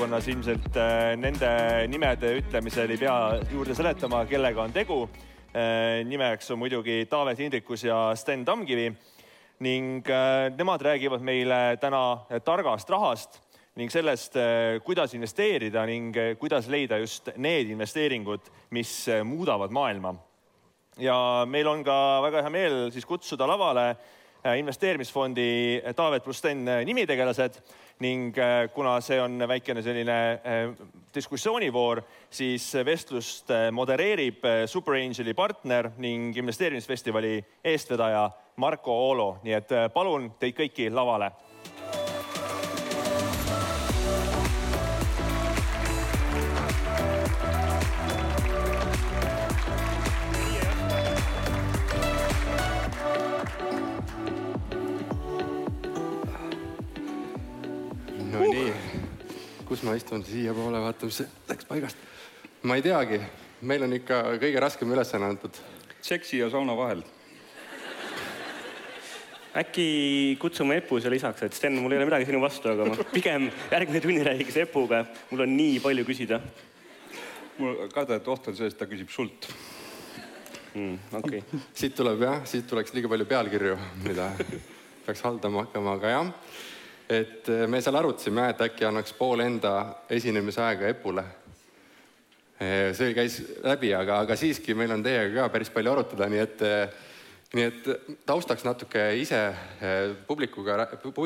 valdkonnas ilmselt nende nimede ütlemisel ei pea juurde seletama, kellega on tegu. nimeks on muidugi Taavet Hindrikus ja Sten Tamkivi ning nemad räägivad meile täna targast rahast ning sellest, kuidas investeerida ning kuidas leida just need investeeringud, mis muudavad maailma. ja meil on ka väga hea meel siis kutsuda lavale Äh, investeerimisfondi Taavet pluss Sten äh, nimitegelased ning äh, kuna see on väikene selline diskussioonivoor, siis vestlust modereerib Super Angeli partner ning investeerimisfestivali eestvedaja Marko Oolo, nii et palun teid kõiki lavale kus ma istun, siiapoole, vaata, mis läks paigast. ma ei teagi, meil on ikka kõige raskem ülesanne antud. seksi ja sauna vahel. äkki kutsume Epu siia lisaks, et Sten, mul ei ole midagi sinu vastu, aga ma pigem järgmine tunni räägiks Epuga, mul on nii palju küsida. mul kardan, et oht on selles, et ta küsib sult mm,. okei okay.. siit tuleb jah, siit tuleks liiga palju pealkirju, mida peaks haldama hakkama, aga jah et eh, me seal arutasime, et äkki annaks pool enda esinemisaega Epule. Eh, see käis läbi, aga, aga siiski meil on teiega ka päris palju arutada, nii et, eh, nii et taustaks natuke ise publikuga,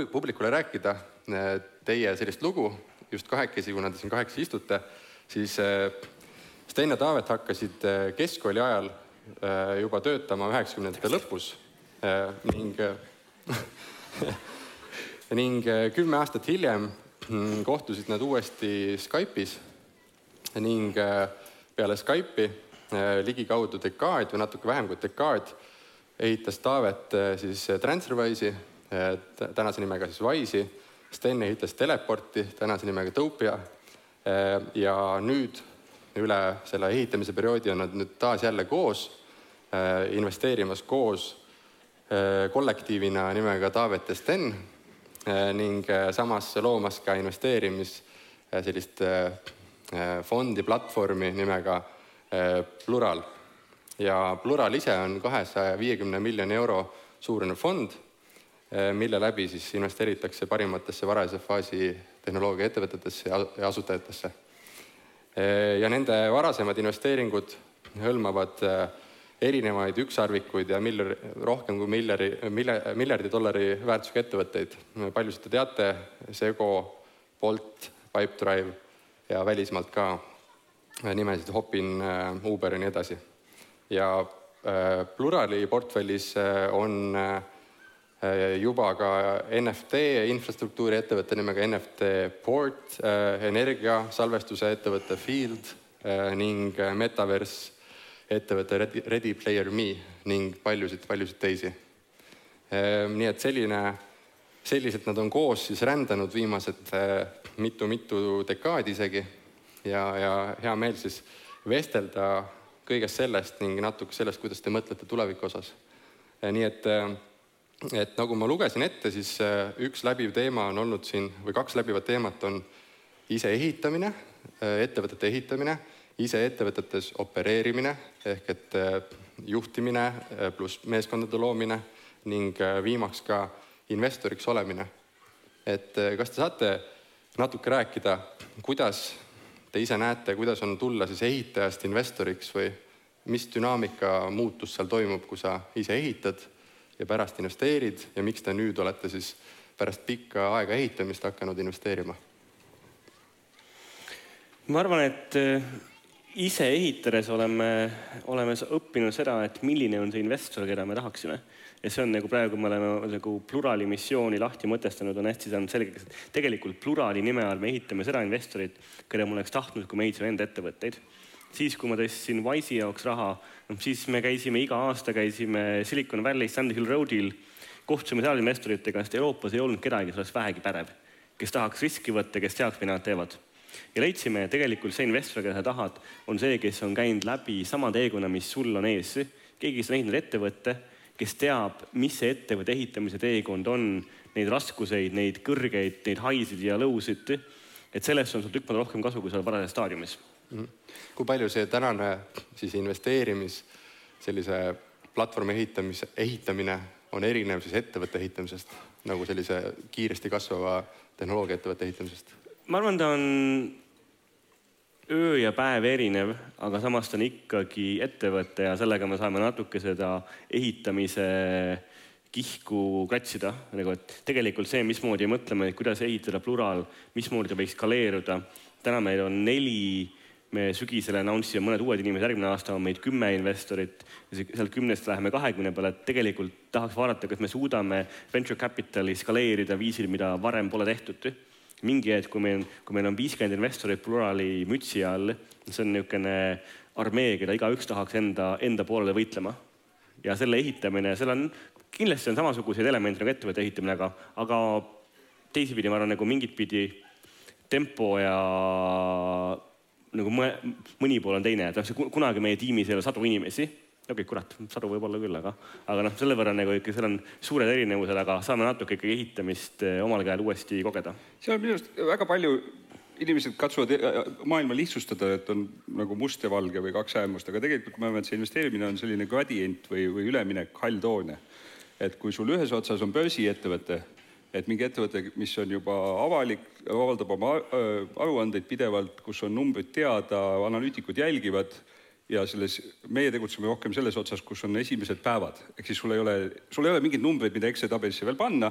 publikule rääkida teie sellist lugu, just kahekesi, kuna te siin kahekesi istute, siis Sten ja Taavet hakkasid keskkooli ajal juba töötama üheksakümnendate lõpus ning ning äh, kümme aastat hiljem mm, kohtusid nad uuesti Skype'is ning äh, peale Skype'i äh, ligikaudu dekaad või natuke vähem kui dekaad ehitas Taavet siis Transferwise'i, tänase nimega siis Wise'i, Sten ehitas Teleporti, tänase nimega Topia. ja nüüd üle selle ehitamise perioodi on nad nüüd taas jälle koos, investeerimas koos kollektiivina nimega Taavet ja Sten ning äh, samas loomas ka investeerimis äh, sellist fondi, platvormi nimega Plural. ja Plural ise on kahesaja viiekümne miljoni euro suurune fond, mille läbi siis investeeritakse parimatesse varajase faasi tehnoloogia ettevõtetesse ja asutajatesse. ja nende varasemad investeeringud hõlmavad erinevaid ükssarvikuid ja miljar, rohkem kui miljari, miljardi, miljardi dollari väärtusega ettevõtteid. paljusid te teate, Sego, Bolt, Pipedrive ja välismaalt ka nimesid Hopin, Uber ja nii edasi. ja äh, Plurali portfellis äh, on äh, juba ka NFT infrastruktuuri ettevõtte nimega NFT Port, energia salvestuse ettevõte Field ning Metaverse ettevõte Ready, Player Me ning paljusid-paljusid teisi. Ehm, nii et selline, selliselt nad on koos siis rändanud viimased mitu-mitu eh, dekaadi isegi ja, ja hea meel siis vestelda kõigest sellest ning natuke sellest, kuidas te mõtlete tuleviku osas. Eh, nii et, et nagu ma lugesin ette, siis üks läbiv teema on olnud siin või kaks läbivat teemat on ise ehitamine, ettevõtete ehitamine ise ettevõtetes opereerimine ehk et äh, juhtimine äh, pluss meeskondade loomine ning äh, viimaks ka investoriks olemine. et kas te saate natuke rääkida, kuidas te ise näete, kuidas on tulla siis ehitajast investoriks või mis dünaamika muutus seal toimub, kui sa ise ehitad ja pärast investeerid ja miks te nüüd olete siis pärast pikka aega ehitamist hakanud investeerima? ma arvan, et ise ehitades oleme, oleme õppinud seda, et milline on see investor, keda me tahaksime. ja see on nagu praegu me oleme nagu Plurali missiooni lahti mõtestanud, on hästi saanud selgeks, et tegelikult Plurali nime all me ehitame seda investorit, keda ma oleks tahtnud, kui me ehitasime enda ettevõtteid. siis, kui ma tõstsin Wise'i jaoks raha, noh siis me käisime iga aasta, käisime Silicon Valley's Sandy Hill Roadil, kohtusime seal investoritega, sest Euroopas ei olnud kedagi, kes oleks vähegi pädev, kes tahaks riski võtta, kes teaks, mida nad teevad ja leidsime, et tegelikult see investor, keda sa tahad, on see, kes on käinud läbi sama teekonna, mis sul on ees. keegi, kes on ehitanud ettevõtte, kes teab, mis see ettevõtte ehitamise teekond on, neid raskuseid, neid kõrgeid, neid haisid ja lõusid. et sellest on sul tükk maad rohkem kasu, kui sa oled varases staadiumis mm. -hmm. kui palju see tänane siis investeerimis sellise platvormi ehitamise, ehitamine on erinev siis ettevõtte ehitamisest nagu sellise kiiresti kasvava tehnoloogiaettevõtte ehitamisest? Ma arvan, ta on öö ja päev erinev, aga samas ta on ikkagi ettevõte ja sellega me saame natuke seda ehitamise kihku kratsida, nagu et tegelikult see, mismoodi mõtleme, kuidas ehitada plural, mismoodi ta võiks skaleeruda. täna meil on neli, me sügisel announce ime mõned uued inimesed, järgmine aasta on meid kümme investorit. Sealt kümnest läheme kahekümne peale, et tegelikult tahaks vaadata, kas me suudame venture capital'i skaleerida viisil, mida varem pole tehtud mingi hetk, kui meil, kui meil on viiskümmend investorit plurali mütsi all, see on niisugune armee, keda igaüks tahaks enda, enda poolele võitlema. ja selle ehitamine, seal on kindlasti on samasuguseid elemente nagu ettevõtte ehitamine, aga, aga teisipidi ma arvan nagu mingit pidi tempo ja nagu mõni pool on teine, et noh, kunagi meie tiimis ei ole sadu inimesi. Okei okay,, kurat, sadu võib-olla küll, aga, aga noh, selle võrra nagu ikka seal on suured erinevused, aga saame natuke ikkagi ehitamist eh, omal käel uuesti kogeda. seal minu arust väga palju inimesed katsuvad eh, maailma lihtsustada, et on nagu must ja valge või kaks äärmust, aga tegelikult ma arvan, et see investeerimine on selline gradient või, või üleminek halltoone et kui sul ühes otsas on börsiettevõte, et mingi ettevõte, mis on juba avalik, avaldab oma äh, aruandeid pidevalt, kus on numbrid teada, analüütikud jälgivad ja selles, meie tegutseme rohkem selles otsas, kus on esimesed päevad, ehk siis sul ei ole, sul ei ole mingeid numbreid, mida Exceli tabelisse veel panna,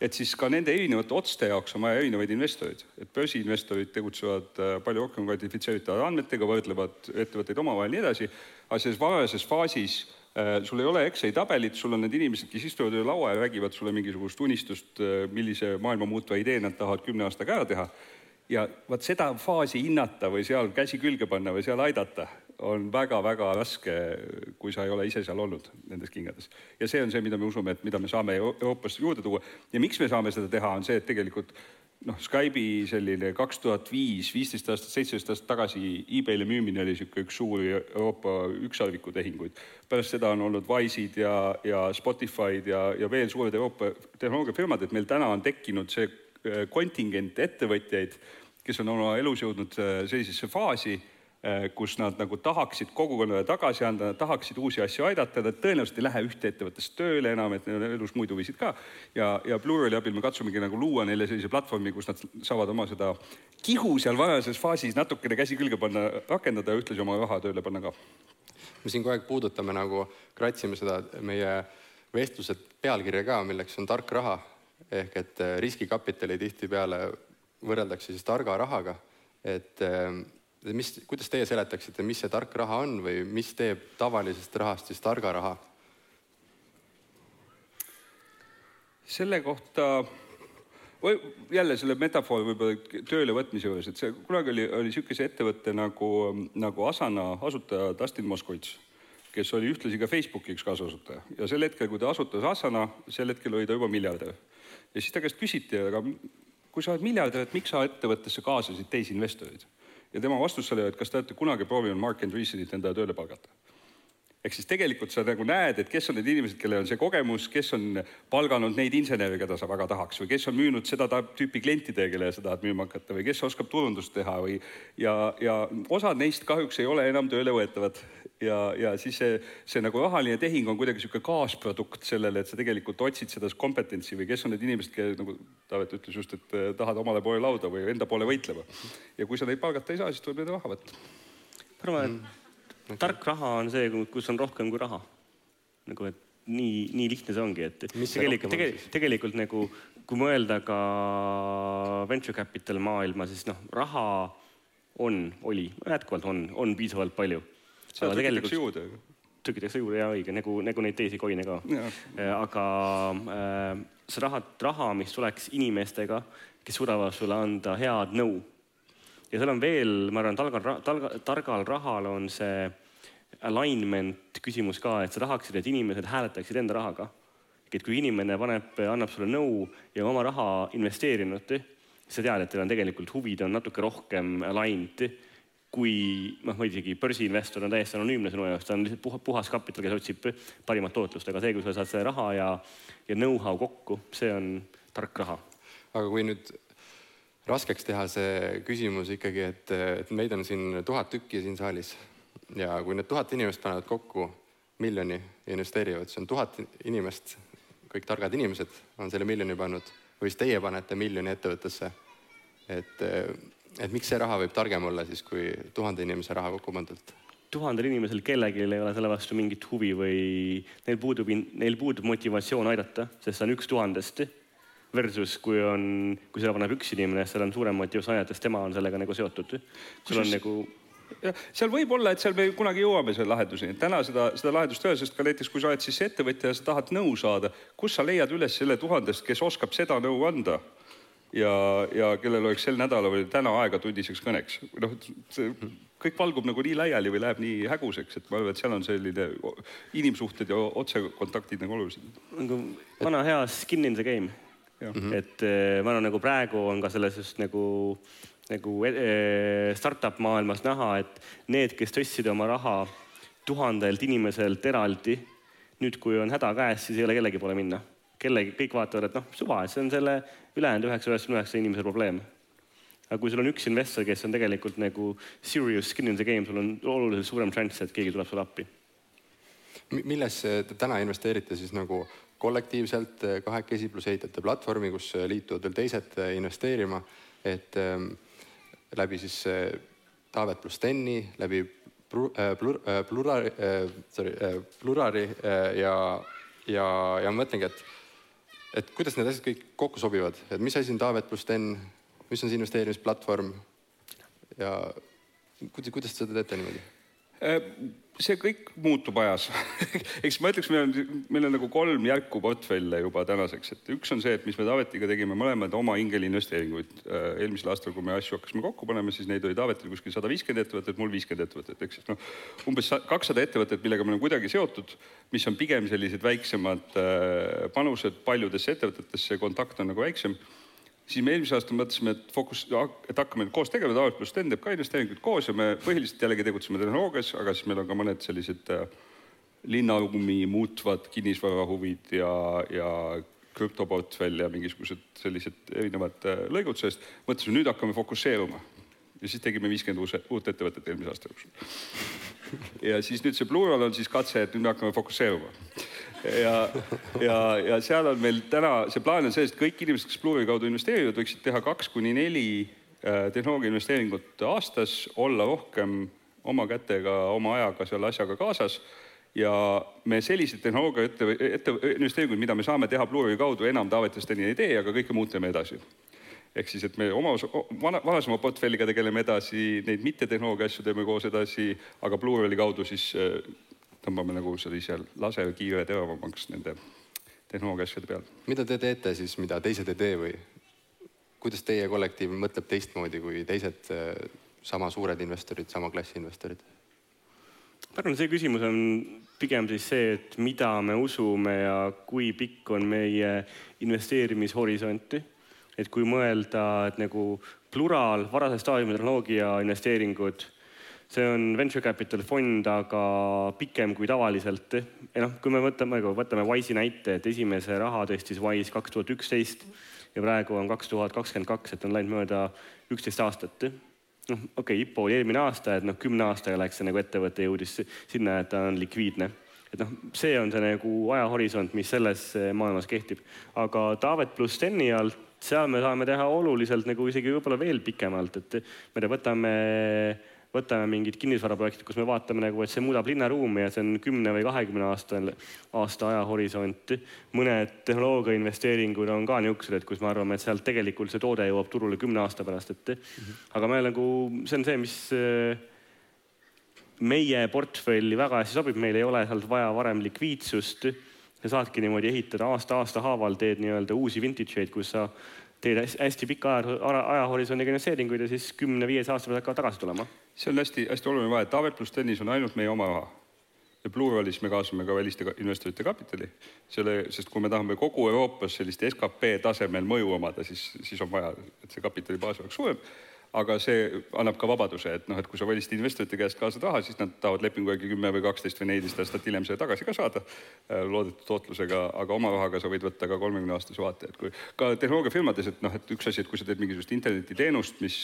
et siis ka nende erinevate otste jaoks on vaja erinevaid investoreid, et börsiinvestorid tegutsevad äh, palju rohkem kvantifitseeritava andmetega, võrdlevad ettevõtteid omavahel nii edasi, aga selles varajases faasis Äh, sul ei ole Exceli tabelit, sul on need inimesed, kes istuvad üle laua ja räägivad sulle mingisugust unistust, äh, millise maailma muutva idee nad tahavad kümne aastaga ära teha. Ja vaat seda faasi hinnata või seal käsi külge panna või seal aidata on väga-väga raske, kui sa ei ole ise seal olnud nendes kingades. ja see on see, mida me usume, et mida me saame Euroopas juurde tuua ja miks me saame seda teha, on see, et tegelikult noh, Skype'i selline kaks tuhat viis, viisteist aastat, seitseteist aastat tagasi e-maili müümine oli niisugune üks suuri Euroopa ükssarviku tehinguid. pärast seda on olnud Wise'id ja, ja Spotify'd ja, ja veel suured Euroopa tehnoloogiafirmad, et meil täna on tekkinud see kontingent ettevõtjaid, kes on oma elus jõudnud äh, sellisesse faasi Äh, kus nad nagu tahaksid kogukonnale tagasi anda, nad tahaksid uusi asju aidata, nad tõenäoliselt ei lähe ühte ettevõttesse tööle enam, et neil on elus muid huvisid ka. ja, ja Plurali abil me katsumegi nagu luua neile sellise platvormi, kus nad saavad oma seda kihu seal varajases faasis natukene käsi külge panna, rakendada ja ühtlasi oma raha tööle panna ka. me siin kogu aeg puudutame nagu, kratsime seda meie vestluse pealkirja ka, milleks on tark raha ehk et äh, riskikapitali tihtipeale võrreldakse siis targa rahaga, et ähm, mis, kuidas teie seletaksite, mis see tark raha on või mis teeb tavalisest rahast siis targa raha? selle kohta või jälle selle metafoori võib-olla tööle võtmise juures, et see kunagi oli, oli niisuguse ettevõtte nagu, nagu Asana asutaja Dustin Moskovitš, kes oli ühtlasi ka Facebooki üks kaasasutaja ja sel hetkel, kui ta asutas Asana, sel hetkel oli ta juba miljardär. Ja siis ta käest küsiti, aga kui sa oled miljardär, et miks sa ettevõttesse kaasasid teisi investoreid? ja tema vastus oli, et kas te olete kunagi proovinud Mark Andreessenit endale tööle palgata? ehk siis tegelikult sa nagu näed, et kes on need inimesed, kellel on see kogemus, kes on palganud neid insenere, keda sa väga tahaks või kes on müünud seda tüüpi klientidele, kellele sa tahad müüma hakata või kes oskab turundust teha või ja, ja osad neist kahjuks ei ole enam tööle võetavad ja, ja siis see, see nagu rahaline tehing on kuidagi niisugune kaasprodukt sellele, et sa tegelikult otsid seda kompetentsi või kes on need inimesed, kelle nagu Taavet ütles just, et eh, tahad omale poole lauda või enda poole võitlema. ja kui sa neid palgata ei saa, siis tuleb neid raha võtta. ma arvan, et mm. tark raha on see, kus on rohkem kui raha. nagu, et nii, nii lihtne see ongi, et Mis tegelikult, tegelikult, tegelikult nagu kui mõelda ka venture capital maailma, siis noh, raha on, oli, jätkuvalt on, on piisavalt palju seda trükitakse juurde. trükitakse juurde ja õige, nagu, nagu neid teisi koine ka. Äh, aga äh, see raha, raha, mis tuleks inimestega, kes suudavad sulle anda head nõu. ja seal on veel, ma arvan, targal, targal, targal rahal on see alignment küsimus ka, et sa tahaksid, et inimesed hääletaksid enda rahaga. et kui inimene paneb, annab sulle nõu ja oma raha investeerinud, sa tead, et teil on tegelikult huvid on natuke rohkem aligned kui noh, ma isegi börsiinvestor on täiesti anonüümne sinu jaoks, ta on lihtsalt puha, puhas kapital, kes otsib parimat tootlust, aga see, kui sa saad selle raha ja, ja know-how kokku, see on tark raha. aga kui nüüd raskeks teha see küsimus ikkagi, et, et meid on siin tuhat tükki siin saalis ja kui need tuhat inimest panevad kokku miljoni ja investeerivad, see on tuhat inimest, kõik targad inimesed on selle miljoni pannud või siis teie panete miljoni ettevõttesse. et, et miks see raha võib targem olla siis kui tuhande inimese raha kokku pandult? tuhandel inimesel kellelgi ei ole selle vastu mingit huvi või neil puudub, neil puudub motivatsioon aidata, sest see on üks tuhandest versus kui on, kui seda paneb üks inimene, seal on suurem motivatsioon aidata, sest tema on sellega nagu seotud. sul on nagu jah, seal võib olla, et seal me kunagi jõuame selle lahenduseni, täna seda, seda lahendust ei ole, sest ka näiteks kui sa oled siis ettevõtja ja sa tahad nõu saada, kus sa leiad üles selle tuhandest, kes oskab seda nõu anda ja, ja kellel oleks sel nädalal või täna aega tunniseks kõneks. noh, see kõik valgub nagu nii laiali või läheb nii häguseks, et ma arvan, et seal on selline inimsuhted ja otsekontaktid nagu olulised. nagu vana hea skin in the game. et eh, ma arvan, nagu praegu on ka selles just nagu, nagu eh, startup maailmas näha, et need, kes tõstsid oma raha tuhandelt inimeselt eraldi, nüüd, kui on häda käes, siis ei ole kellegi poole minna kellegi, kõik vaatavad, et noh, suva, see on selle ülejäänud üheksa, üheksakümne üheksa inimese probleem. aga kui sul on üks investor, kes on tegelikult nagu serious skin in the game, sul on oluliselt suurem šanss, et keegi tuleb sulle appi. millesse te täna investeerite siis nagu kollektiivselt eh, kahekesi, pluss ehitate platvormi, kus eh, liituvad veel teised eh, investeerima, et ähm, läbi siis äh, Taavet pluss Tenni, läbi plur, äh, plur, äh, plurari sorry plurari ja, ja, ja ma mõtlengi, et et kuidas need asjad kõik kokku sobivad, et mis asi on Taavet pluss Sten, mis on see investeerimisplatvorm? Ja kuidas, kuidas te seda teete niimoodi? See kõik muutub ajas. Eks ma ütleks, meil on, meil on nagu kolm järku portfelle juba tänaseks, et üks on see, et mis me Taavetiga tegime mõlemad oma ingeliinvesteeringuid. Äh, eelmisel aastal, kui me asju hakkasime kokku panema, siis neid oli Taavetil kuskil sada viiskümmend ettevõtet, mul viiskümmend ettevõtet, ehk siis noh, umbes kakssada ettevõtet, millega me oleme kuidagi seotud, mis on pigem sellised väiksemad äh, panused paljudesse ettevõtetesse, kontakt on nagu väiksem siis me eelmisel aastal mõtlesime, et fookus, et hakkame koos tegema, Taavet pluss Sten teeb ka investeeringuid koos ja me põhiliselt jällegi tegutseme tehnoloogias, aga siis meil on ka mõned sellised äh, linnaruumi muutvad kinnisvarahuvid ja, ja krüptoportfell ja mingisugused sellised erinevad äh, lõigud sellest. mõtlesime, nüüd hakkame fokusseeruma ja siis tegime viiskümmend uus, uut ettevõtet eelmise aasta jooksul. ja siis nüüd see Plural on siis katse, et nüüd me hakkame fokusseeruma ja, ja, ja seal on meil täna, see plaan on see, et kõik inimesed, kes Blue'i kaudu investeerivad, võiksid teha kaks kuni neli äh, tehnoloogia investeeringut aastas, olla rohkem oma kätega, oma ajaga selle asjaga kaasas ja me selliseid tehnoloogia ette, ette, investeeringuid, mida me saame teha Blue'i kaudu, enam Taavetisteni ei tee, aga kõike muud teeme edasi. ehk siis, et me oma vana, varasema portfelliga tegeleme edasi, neid mittetehnoloogia asju teeme koos edasi, aga Blue'i kaudu siis äh, tõmbame nagu sellise lase kiire teravamaks nende tehnoloogia asjade peal. mida te teete siis, mida teised ei tee või kuidas teie kollektiiv mõtleb teistmoodi kui teised äh, sama suured investorid, sama klassi investorid? ma arvan, see küsimus on pigem siis see, et mida me usume ja kui pikk on meie investeerimishorisonti. et kui mõelda, et nagu pluraal, varase staadiumi tehnoloogia investeeringud see on venture capital fond, aga pikem kui tavaliselt. ja noh, kui me võtame, võtame Wise'i näite, et esimese raha tõstis Wise kaks tuhat üksteist ja praegu on kaks tuhat kakskümmend kaks, et on läinud mööda üksteist aastat. noh, okei okay,, IPO oli eelmine aasta, et noh, kümne aastaga läks see nagu ettevõte jõudis sinna, et ta on likviidne et noh, see on see nagu ajahorisont, mis selles maailmas kehtib. aga Taavet pluss Steni alt, seal me saame teha oluliselt nagu isegi võib-olla veel pikemalt, et me võtame võtame mingid kinnisvaraprojektid, kus me vaatame nagu, et see muudab linnaruumi ja see on kümne või kahekümne aastal, aasta ajahorisont. mõned tehnoloogia investeeringud on ka niisugused, et kus me arvame, et sealt tegelikult see toode jõuab turule kümne aasta pärast, et mm -hmm. aga me nagu, see on see, mis äh, meie portfelli väga hästi sobib, meil ei ole sealt vaja varem likviidsust. sa saadki niimoodi ehitada aasta-aasta haaval, teed nii-öelda uusi vintage eid, kus sa teed hästi pika aja, ajahorisondiga investeeringuid ja siis kümne-viieteist aasta pärast hakkavad tagasi tulema. see on hästi-hästi oluline vahe, Taavet pluss Tõnis on ainult meie oma raha. ja Pluralis me kaasame ka väliste investorite kapitali, selle, sest kui me tahame kogu Euroopas sellist skp tasemel mõju omada, siis, siis on vaja, et see kapitalibaas oleks suurem aga see annab ka vabaduse, et noh, et kui sa valisid investorite käest kaasa raha, siis nad tahavad lepingu järgi kümme või kaksteist või neliteist aastat hiljem selle tagasi ka saada loodetud tootlusega, aga oma rahaga sa võid võtta ka kolmekümne aastase vaate, et kui ka tehnoloogiafirmades, et noh, et üks asi, et kui sa teed mingisugust internetiteenust, mis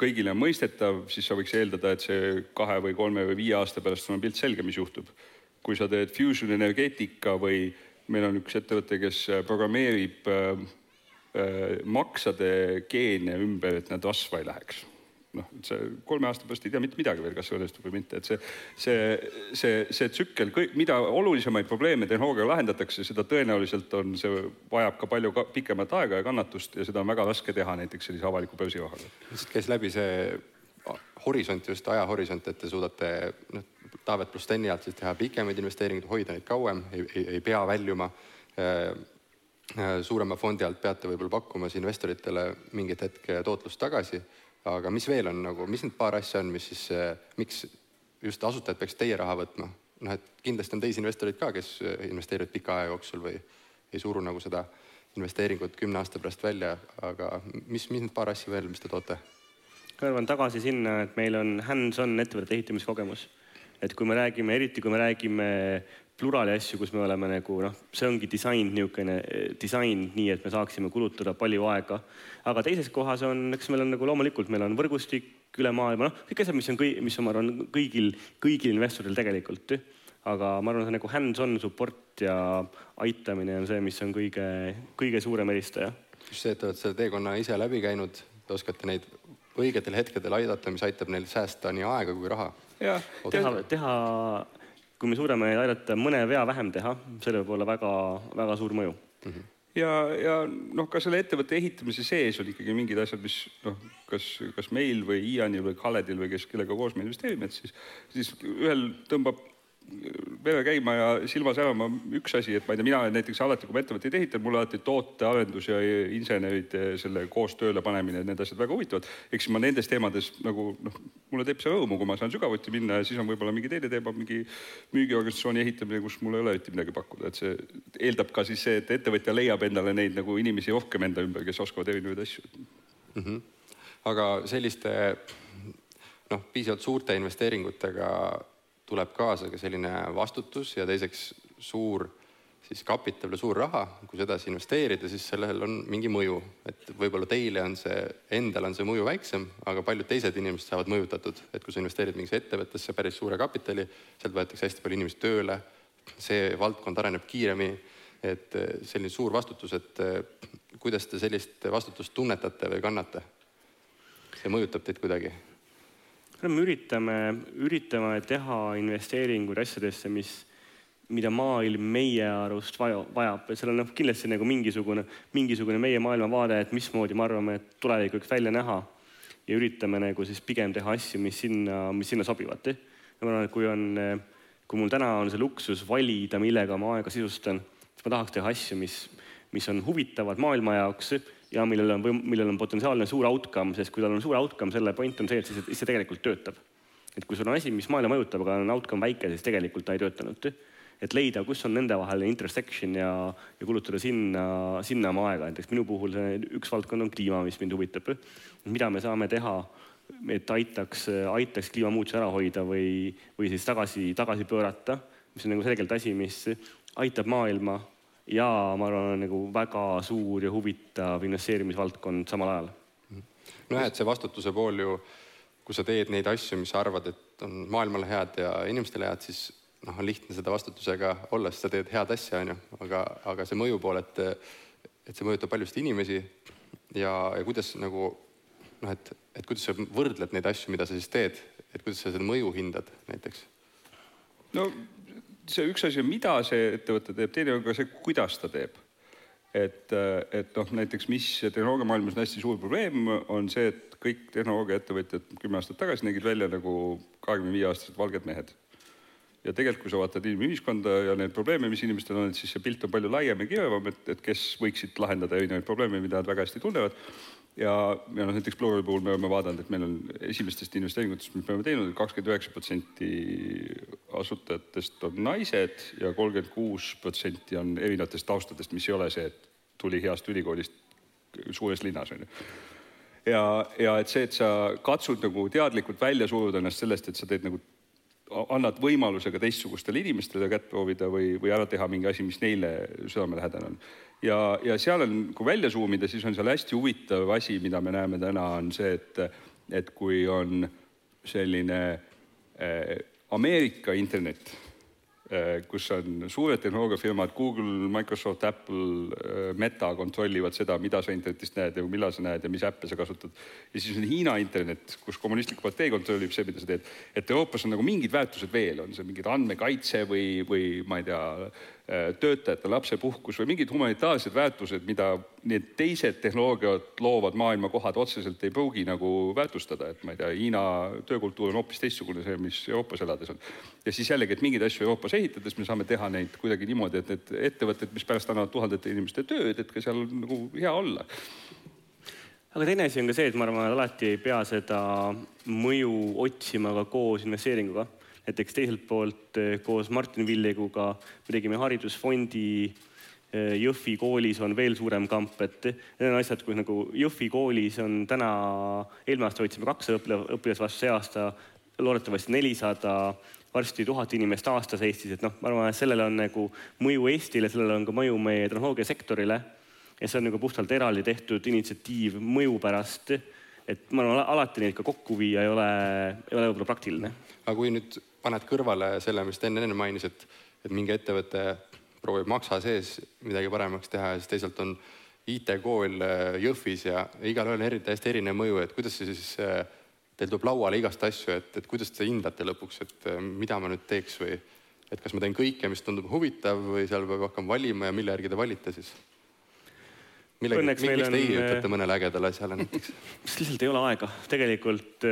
kõigile on mõistetav, siis sa võiks eeldada, et see kahe või kolme või viie aasta pärast sul on pilt selge, mis juhtub. kui sa teed fusion energeetika või meil on üks ettevõte, kes programmeerib äh, Äh, maksade geene ümber, et nad rasva ei läheks. noh, see kolme aasta pärast ei tea mitte midagi veel, kas see õnnestub või mitte, et see, see, see, see tsükkel, mida olulisemaid probleeme tehnoloogiaga lahendatakse, seda tõenäoliselt on, see vajab ka palju ka, pikemat aega ja kannatust ja seda on väga raske teha näiteks sellise avaliku börsirahaga. lihtsalt käis läbi see horisont, just ajahorisont, et te suudate noh, Taavet pluss Steni alt siis teha pikemaid investeeringuid, hoida neid kauem, ei, ei, ei pea väljuma äh, Äh, suurema fondi alt peate võib-olla pakkumas investoritele mingit hetke tootlust tagasi, aga mis veel on nagu, mis need paar asja on, mis siis, äh, miks just asutajad peaks teie raha võtma? noh, et kindlasti on teisi investoreid ka, kes äh, investeerivad pika aja jooksul või ei suru nagu seda investeeringut kümne aasta pärast välja, aga mis, mis need paar asja veel, mis te toote? kõrvan tagasi sinna, et meil on hands-on ettevõtete ehitamiskogemus. Et kui me räägime, eriti kui me räägime plurali asju, kus me oleme nagu noh, see ongi disain niisugune disain nii, et me saaksime kulutada palju aega. aga teises kohas on, eks meil on nagu loomulikult, meil on võrgustik üle maailma, noh, kõik asjad, mis on kõi-, mis on, ma arvan, kõigil, kõigil investoril tegelikult. aga ma arvan, see nagu hands-on support ja aitamine on see, mis on kõige, kõige suurem eristaja. just see, et te olete selle teekonna ise läbi käinud, te oskate neid õigetel hetkedel aidata, mis aitab neil säästa nii aega kui raha. Teha, teha kui me suudame aidata mõne vea vähem teha, sellel võib olla väga-väga suur mõju mm. -hmm ja, ja noh, ka selle ettevõtte ehitamise sees on ikkagi mingid asjad, mis noh, kas, kas meil või Ianil või Kaledil või kes, kellega koos me investeerime, et siis, siis ühel tõmbab vere käima ja silma särama üks asi, et ma ei tea, mina näiteks alati, kui ma ettevõtteid ehitan, mulle alati tootearendus ja inseneride selle koos tööle panemine, need asjad väga huvitavad. eks ma nendes teemades nagu noh, mulle teeb see rõõmu, kui ma saan sügavuti minna ja siis on võib-olla mingi teine teema, mingi müügiorganisatsiooni ehitamine, kus mul ei ole eriti midagi pakkuda, et see eeldab ka siis see, et ettevõtja leiab endale neid nagu inimesi rohkem enda ümber, kes oskavad erinevaid asju mm. -hmm. aga selliste noh, piisavalt suurte investeeringutega tuleb kaasa ka selline vastutus ja teiseks suur siis kapital ja suur raha, kui sedasi investeerida, siis sellel on mingi mõju, et võib-olla teile on see, endal on see mõju väiksem, aga paljud teised inimesed saavad mõjutatud, et kui sa investeerid mingisse ettevõttesse päris suure kapitali, sealt võetakse hästi palju inimesi tööle, see valdkond areneb kiiremini, et selline suur vastutus, et kuidas te sellist vastutust tunnetate või kannate? see mõjutab teid kuidagi me üritame, üritame teha investeeringuid asjadesse, mis, mida maailm meie arust vaja, vajab ja seal on noh, kindlasti nagu mingisugune, mingisugune meie maailmavaade, et mismoodi me arvame, et tulevik võiks välja näha. ja üritame nagu siis pigem teha asju, mis sinna, mis sinna sobivad. ma arvan, et kui on, kui mul täna on see luksus valida, millega ma aega sisustan, siis ma tahaks teha asju, mis, mis on huvitavad maailma jaoks ja millel on, millel on potentsiaalne suur outcome, sest kui tal on suur outcome, selle point on see, et siis, siis see tegelikult töötab. et kui sul on asi, mis maailma mõjutab, aga on outcome väike, siis tegelikult ta ei töötanud. et leida, kus on nendevaheline intersection ja, ja kulutada sinna, sinna oma aega, näiteks minu puhul see üks valdkond on kliima, mis mind huvitab. mida me saame teha, et aitaks, aitaks kliimamuutuse ära hoida või, või siis tagasi, tagasi pöörata, mis on nagu selgelt asi, mis aitab maailma ja ma arvan, on nagu väga suur ja huvitav investeerimisvaldkond samal ajal. nojah, et see vastutuse pool ju, kui sa teed neid asju, mis sa arvad, et on maailmale head ja inimestele head, siis noh, on lihtne seda vastutusega olla, sest sa teed head asja, on ju, aga, aga see mõju pool, et, et see mõjutab paljusid inimesi ja, ja kuidas nagu noh, et, et kuidas sa võrdled neid asju, mida sa siis teed, et kuidas sa seda mõju hindad näiteks? no see üks asi on, mida see ettevõte teeb, teine on ka see, kuidas ta teeb. et, et noh, näiteks mis tehnoloogiamaailmas on hästi suur probleem, on see, et kõik tehnoloogiaettevõtjad kümme aastat tagasi nägid välja nagu kahekümne viie aastased valged mehed. Ja tegelikult, kui sa vaatad inimühiskonda ja neid probleeme, mis inimestel on, et siis see pilt on palju laiem ja kirevam, et, et kes võiksid lahendada erinevaid probleeme, mida nad väga hästi tunnevad ja, ja noh, näiteks Plurali puhul me oleme vaadanud, et meil on esimestest investeeringutest, mis me oleme teinud, kakskümmend üheksa protsenti asutajatest on naised ja kolmkümmend kuus protsenti on erinevatest taustadest, mis ei ole see, et tuli heast ülikoolist suures linnas, on ju. ja, ja et see, et sa katsud nagu teadlikult välja suruda ennast sellest, et sa teed nagu annad võimaluse ka teistsugustele inimestele kätt proovida või, või ära teha mingi asi, mis neile südamelähedane on. ja, ja seal on, kui välja suumida, siis on seal hästi huvitav asi, mida me näeme täna, on see, et, et kui on selline äh, Ameerika internet kus on suured tehnoloogiafirmad, Google, Microsoft, Apple äh,, Meta kontrollivad seda, mida sa internetist näed ja millal sa näed ja mis äppe sa kasutad. ja siis on Hiina internet, kus kommunistlik partei kontrollib see, mida sa teed. et Euroopas on nagu mingid väärtused veel, on see mingid andmekaitse või, või ma ei tea, Äh, töötajate lapsepuhkus või mingid humanitaarsed väärtused, mida need teised tehnoloogiat loovad maailmakohad otseselt ei pruugi nagu väärtustada, et ma ei tea, Hiina töökultuur on hoopis teistsugune see, mis Euroopas elades on. ja siis jällegi, et mingeid asju Euroopas ehitades me saame teha neid kuidagi niimoodi, et need ettevõtted, mis pärast annavad tuhandete inimeste tööd, et ka seal nagu hea olla. Aga teine asi on ka see, et ma arvan, et alati ei pea seda mõju otsima ka koos investeeringuga näiteks teiselt poolt eh, koos Martin Villeguga me tegime haridusfondi eh, Jõhvi koolis on veel suurem kamp, et need on asjad, kus nagu Jõhvi koolis on täna, eelmine aasta võtsime kakssada õpilast vastu, see aasta loodetavasti nelisada, varsti tuhat inimest aastas Eestis, et noh, ma arvan, et sellel on nagu mõju Eestile, sellel on ka mõju meie tehnoloogiasektorile. ja see on nagu puhtalt eraldi tehtud initsiatiiv mõju pärast. et ma arvan, alati neid ka kokku viia ei ole, ei ole võib-olla praktiline. aga kui nüüd paned kõrvale selle, mis enne, enne mainis, et, et mingi ettevõte proovib maksa sees midagi paremaks teha ja siis teisalt on IT-kool äh, Jõhvis ja igalühel on eri, täiesti erinev mõju, et kuidas see siis, äh, teil tuleb lauale igast asju, et, et kuidas te hindate lõpuks, et äh, mida ma nüüd teeks või et kas ma teen kõike, mis tundub huvitav või seal peab hakkama valima ja mille järgi te valite siis? Millegi, miks te ei ütlete mõnele ägedale asjale näiteks? lihtsalt ei ole aega, tegelikult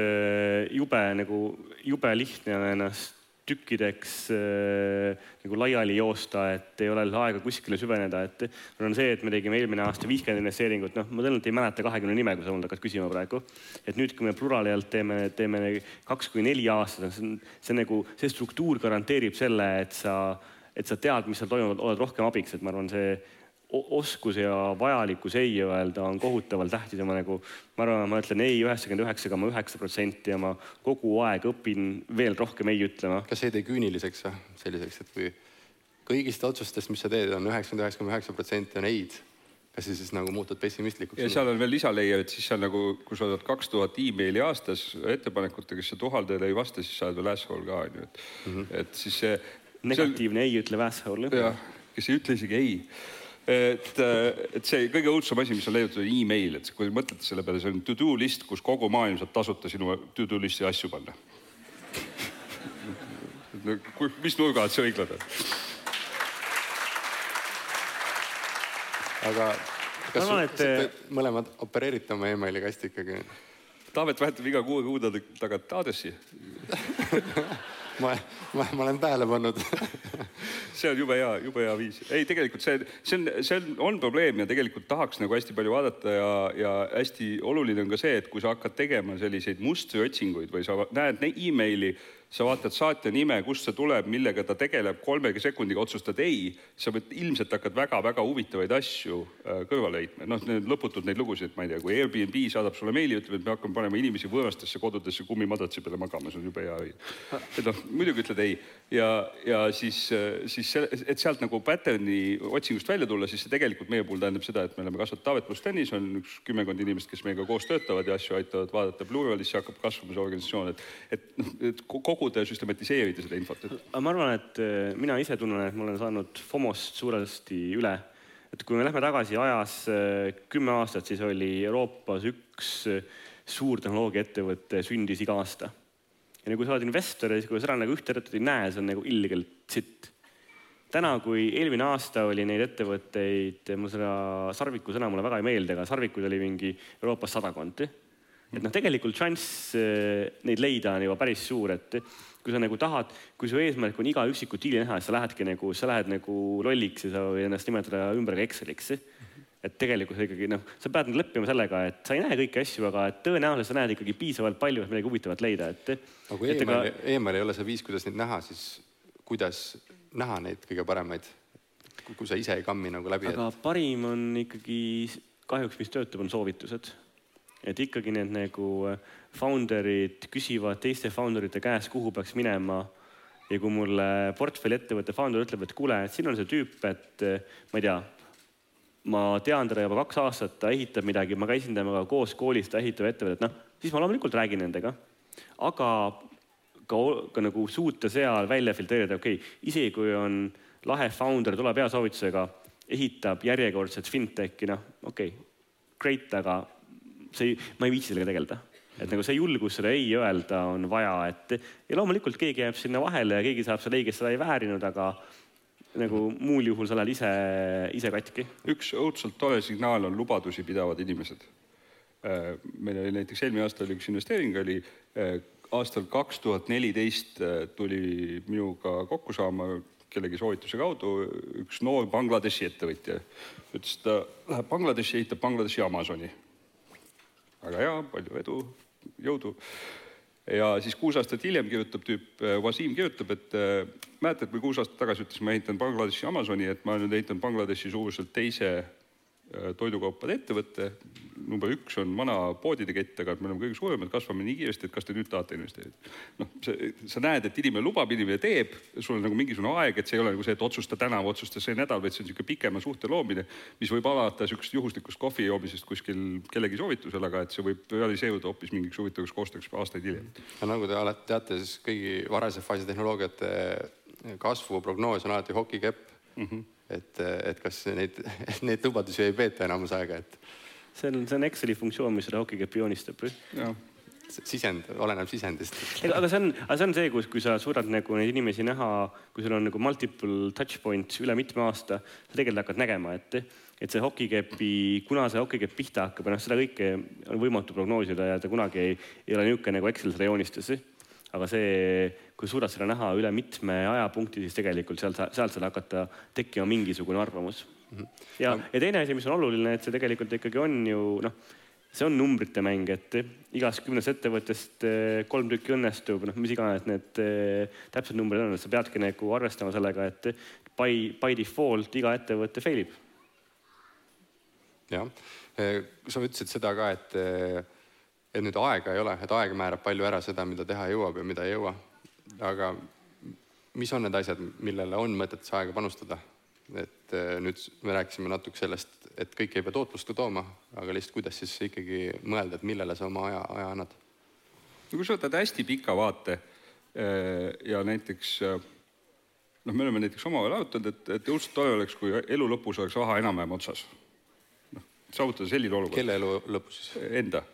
jube nagu, jube lihtne on ennast tükkideks äh, nagu laiali joosta, et ei ole aega kuskile süveneda, et mul on see, et me tegime eelmine aasta viiskümmend investeeringut, noh, ma tõenäoliselt ei mäleta kahekümne nime, kui sa mult hakkad küsima praegu. et nüüd, kui me Plurali alt teeme, teeme kaks kuni neli aastat, see on, see nagu, see struktuur garanteerib selle, et sa, et sa tead, mis seal toimub, oled rohkem abiks, et ma arvan, see oskus ja vajalikkus ei öelda on kohutavalt tähtis ja ma nagu, ma arvan, ma ütlen ei üheksakümmend üheksa koma üheksa protsenti ja ma kogu aeg õpin veel rohkem ei ütlema. kas see ei tee küüniliseks või selliseks, et kui kõigist otsustest, mis sa teed on, on üheksakümmend üheksa koma üheksa protsenti on ei-d, kas sa siis nagu muutud pessimistlikuks? ja seal on veel lisaleia, et siis seal nagu, kui sa saad kaks tuhat emaili aastas ettepanekutega, siis sa tuhandele ei vasta, siis sa oled veel asshole ka onju, et mm, -hmm. et siis see. negatiivne see... ei ütlev asshole. jah, kes ei ütle isegi ei et, et see kõige õudsem asi, mis on leiutatud, on email, et kui mõtlete selle peale, see on to do list, kus kogu maailm saab tasuta sinu to do list'i asju panna. mis nurga alt see õiglane on? aga kas arvan, et... te mõlemad opereerite oma emaili kasti ikkagi? Taavet vahetab iga kuue kuu tagant aadressi ma, ma, ma olen tähele pannud see on jube hea, jube hea viis. ei, tegelikult see, see on, see on, on probleem ja tegelikult tahaks nagu hästi palju vaadata ja, ja hästi oluline on ka see, et kui sa hakkad tegema selliseid mustriotsinguid või sa näed emaili sa vaatad saatja nime, kust see tuleb, millega ta tegeleb, kolme sekundiga otsustad ei, sa võid ilmselt hakkad väga-väga huvitavaid asju äh, kõrvale heitma. noh, need lõputult neid lugusid, ma ei tea, kui Airbnb saadab sulle meili, ütleb, et me hakkame panema inimesi võõrastesse kodudesse kummimadratsi peale magama, see on jube hea. et noh, muidugi ütled ei ja, ja siis, äh, siis et sealt nagu pattern'i otsingust välja tulla, siis see tegelikult meie puhul tähendab seda, et me oleme kasvanud Taavet pluss Tõnis on üks kümmekond inimest, kes meiega koos töötavad ja asju aitavad vaadata. Pluralisse hakkab kasvama see organisatsioon, et, et noh, et kogu koguda ja süstematiseerida seda infot et...? ma arvan, et äh, mina ise tunnen, et ma olen saanud FOMO-st suuresti üle. et kui me lähme tagasi ajas äh, kümme aastat, siis oli Euroopas üks äh, suur tehnoloogiaettevõte sündis iga aasta. ja nagu sa oled investor ja siis, kui sa seda nagu ühte ettevõtet ei näe, see on nagu illegalt sitt. täna, kui eelmine aasta oli neid ettevõtteid, mul seda Sarviku sõna mulle väga ei meeldi, aga Sarvikuid oli mingi Euroopas sadakond et noh, tegelikult šanss eh, neid leida on juba päris suur, et kui sa nagu tahad, kui su eesmärk on iga üksikut diili näha, siis sa lähedki nagu, sa lähed nagu lolliks ja sa võid ennast nimetada ümber ka Exceliks. et tegelikult ikkagi noh, sa pead nüüd leppima sellega, et sa ei näe kõiki asju, aga tõenäoliselt sa näed ikkagi piisavalt palju, et midagi huvitavat leida, et. aga kui eemal, eemal ei ole see viis, kuidas neid näha, siis kuidas näha neid kõige paremaid? kui sa ise ei kammi nagu läbi. aga et... parim on ikkagi kahjuks, mis töötab, on soovitused et ikkagi need nagu founder'id küsivad teiste founder ite käest, kuhu peaks minema ja kui mulle portfelli ettevõtte founder ütleb, et kuule, et siin on see tüüp, et ma ei tea, ma tean teda juba kaks aastat, ta ehitab midagi, ma käisin temaga koos koolis, ta ehitab ettevõtet, noh, siis ma loomulikult räägin nendega. aga ka, ka nagu suuta seal välja filtreerida, okei okay,, isegi kui on lahe founder, tuleb hea soovitusega, ehitab järjekordset fintechi, noh, okei okay,, great, aga see, ma ei viitsi sellega tegeleda et nagu see julgus seda ei öelda on vaja, et ja loomulikult keegi jääb sinna vahele ja keegi saab seal õigesti seda ei väärinud, aga nagu muul juhul sa oled ise, ise katki. üks õudselt tore signaal on lubadusi pidavad inimesed. Äh, meil oli näiteks eelmine aasta oli üks investeering, oli äh, aastal kaks tuhat neliteist äh, tuli minuga kokku saama kellegi soovituse kaudu üks noor Bangladeshi ettevõtja. ütles, et ta läheb Bangladeshi, ehitab Bangladeshi Amazoni. Väga hea, palju edu, jõudu. ja siis kuus aastat hiljem kirjutab tüüp, Wasim kirjutab, et mäletad, kui kuus aastat tagasi ütles, ma ehitan Bangladeshi Amazoni, et ma nüüd ehitan Bangladeshi suuruselt teise Äh, toidukaupade ettevõte. number üks on vana poodide kett, aga me oleme kõige suuremad, kasvame nii kiiresti, et kas te nüüd tahate investeerida. noh, sa näed, et inimene lubab, inimene teeb, sul on nagu mingisugune aeg, et see ei ole nagu see, et otsusta täna või otsusta see nädal, vaid see on niisugune pikema suhte loomine, mis võib alata niisugusest juhuslikust kohvi joomisest kuskil kellegi soovitusel, aga et see võib realiseeruda hoopis mingiks huvitavaks koostööks aastaid hiljem. nagu te alati teate, siis kõigi varase faasi tehnoloogiate kasvu prognoos on alati hokikepp mm. -hmm et, et kas neid, neid lubadusi ei peeta enamus aega, et. see on, see on Exceli funktsioon, mis seda hokikepi joonistab. sisend, oleneb sisendist. aga see on, aga see on see, kus, kui sa suudad nagu neid inimesi näha, kui sul on nagu multiple touch points üle mitme aasta, sa tegelikult hakkad nägema, et, et see hokikepi, kuna see hokikepp pihta hakkab ja noh, seda kõike on võimatu prognoosida ja ta kunagi ei, ei ole niisugune nagu Excel seda joonistas. aga see kui suudad seda näha üle mitme ajapunkti, siis tegelikult seal, sealt saab hakata tekkima mingisugune arvamus. -hmm. ja ja teine asi, mis on oluline, et see tegelikult ikkagi on ju noh, see on numbrite mäng, et igast kümnest ettevõttest eh, kolm tükki õnnestub, noh, mis iganes need eh, täpsed numbrid on, et sa peadki nagu arvestama sellega, et by, by default iga ettevõte fail ib. jah, eh, sa ütlesid seda ka, et, et nüüd aega ei ole, et aeg määrab palju ära seda, mida teha jõuab ja mida ei jõua aga mis on need asjad, millele on mõtet see aega panustada? et eh, nüüd me rääkisime natuke sellest, et kõik ei pea tootlust ka tooma, aga lihtsalt kuidas siis ikkagi mõelda, et millele sa oma aja, aja annad? no kui sa võtad hästi pika vaate eh, ja näiteks eh, noh, me oleme näiteks omavahel arutanud, et, et õudselt tore oleks, kui elu lõpus oleks raha enam-vähem otsas. noh, saavutada selline olukord. kelle elu lõpus siis? Enda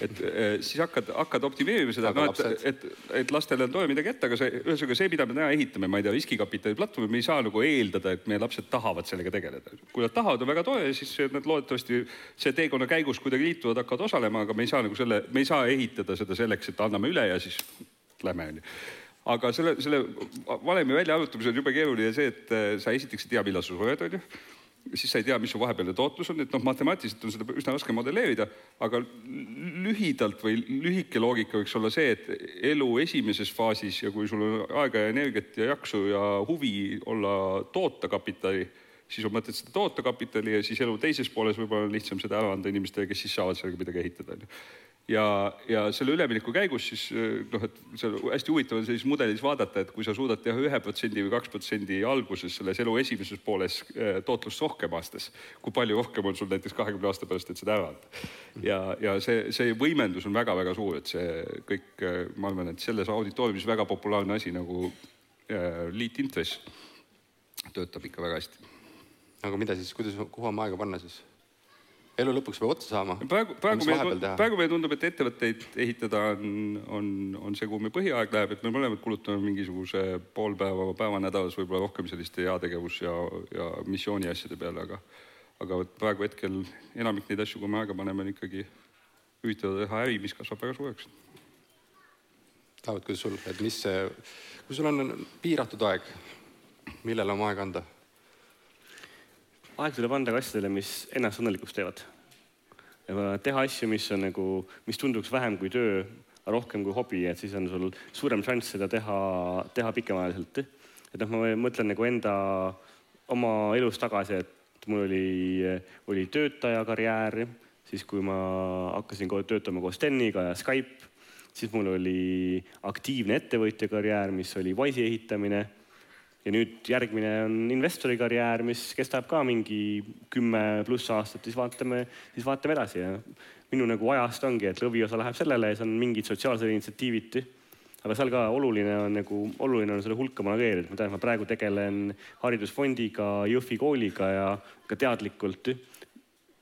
et eh, siis hakkad, hakkad optimeerima seda, no et, et, et lastele on tore midagi ette, aga see, ühesõnaga see, mida me täna ehitame, ma ei tea, riskikapitali platvormi, me ei saa nagu eeldada, et meie lapsed tahavad sellega tegeleda. kui nad tahavad, on väga tore, siis nad loodetavasti see teekonna käigus kuidagi liituvad, hakkavad osalema, aga me ei saa nagu selle, me ei saa ehitada seda selleks, et anname üle ja siis lähme, onju aga selle, selle valemi väljaarvutamise on jube keeruline see, et eh, sa esiteks ei tea, millal sa sured, onju siis sa ei tea, mis su vahepealne tootlus on, et noh, matemaatiliselt on seda üsna raske modelleerida, aga lühidalt või lühike loogika võiks olla see, et elu esimeses faasis ja kui sul on aega ja energiat ja jaksu ja huvi olla toota kapitali, siis on mõtet seda toota kapitali ja siis elu teises pooles võib-olla on lihtsam seda ära anda inimestele, kes siis saavad sellega midagi ehitada, onju ja, ja selle ülemineku käigus siis noh, et on hästi huvitav on sellises mudelis vaadata, et kui sa suudad teha ühe protsendi või kaks protsendi alguses selles elu esimeses pooles eh, tootlust rohkem aastas, kui palju rohkem on sul näiteks kahekümne aasta pärast, et seda ära anda. ja, ja see, see võimendus on väga-väga suur, et see kõik, eh, ma arvan, et selles auditooriumis väga populaarne asi nagu äh, liitintress töötab ikka väga hästi. aga mida siis, kuidas, kuhu oma aega panna siis? Elu lõpuks peab otsa saama. praegu, praegu meile, praegu meile tundub, et ettevõtteid ehitada on, on, on see, kuhu meie põhiaeg läheb, et me mõlemad kulutame mingisuguse pool päeva, päeva nädalas võib-olla rohkem selliste heategevus ja, ja missiooni asjade peale, aga aga praegu hetkel enamik neid asju, kui me aega paneme, on ikkagi üritada teha äri, mis kasvab väga suureks. Taavet, kuidas sul, et mis kui sul on piiratud aeg, millele oma aega anda? Aeg tuleb anda ka asjadele, mis ennast õnnelikuks teevad. teha asju, mis on nagu, mis tunduks vähem kui töö, rohkem kui hobi, et siis on sul suurem šanss seda teha, teha pikemaajaliselt. et noh, ma mõtlen nagu enda oma elus tagasi, et mul oli, oli töötaja karjäär, siis kui ma hakkasin töötama koos Steniga ja Skype, siis mul oli aktiivne ettevõtja karjäär, mis oli Wise'i ehitamine. Ja nüüd järgmine on investori karjäär, mis kestab ka mingi kümme pluss aastat, siis vaatame, siis vaatame edasi ja minu nagu ajast ongi, et lõviosa läheb sellele ja see on mingid sotsiaalsed initsiatiivid aga seal ka oluline on nagu, oluline on selle hulka manageerida, ma tean, ma praegu tegelen haridusfondiga, Jõhvi kooliga ja ka teadlikult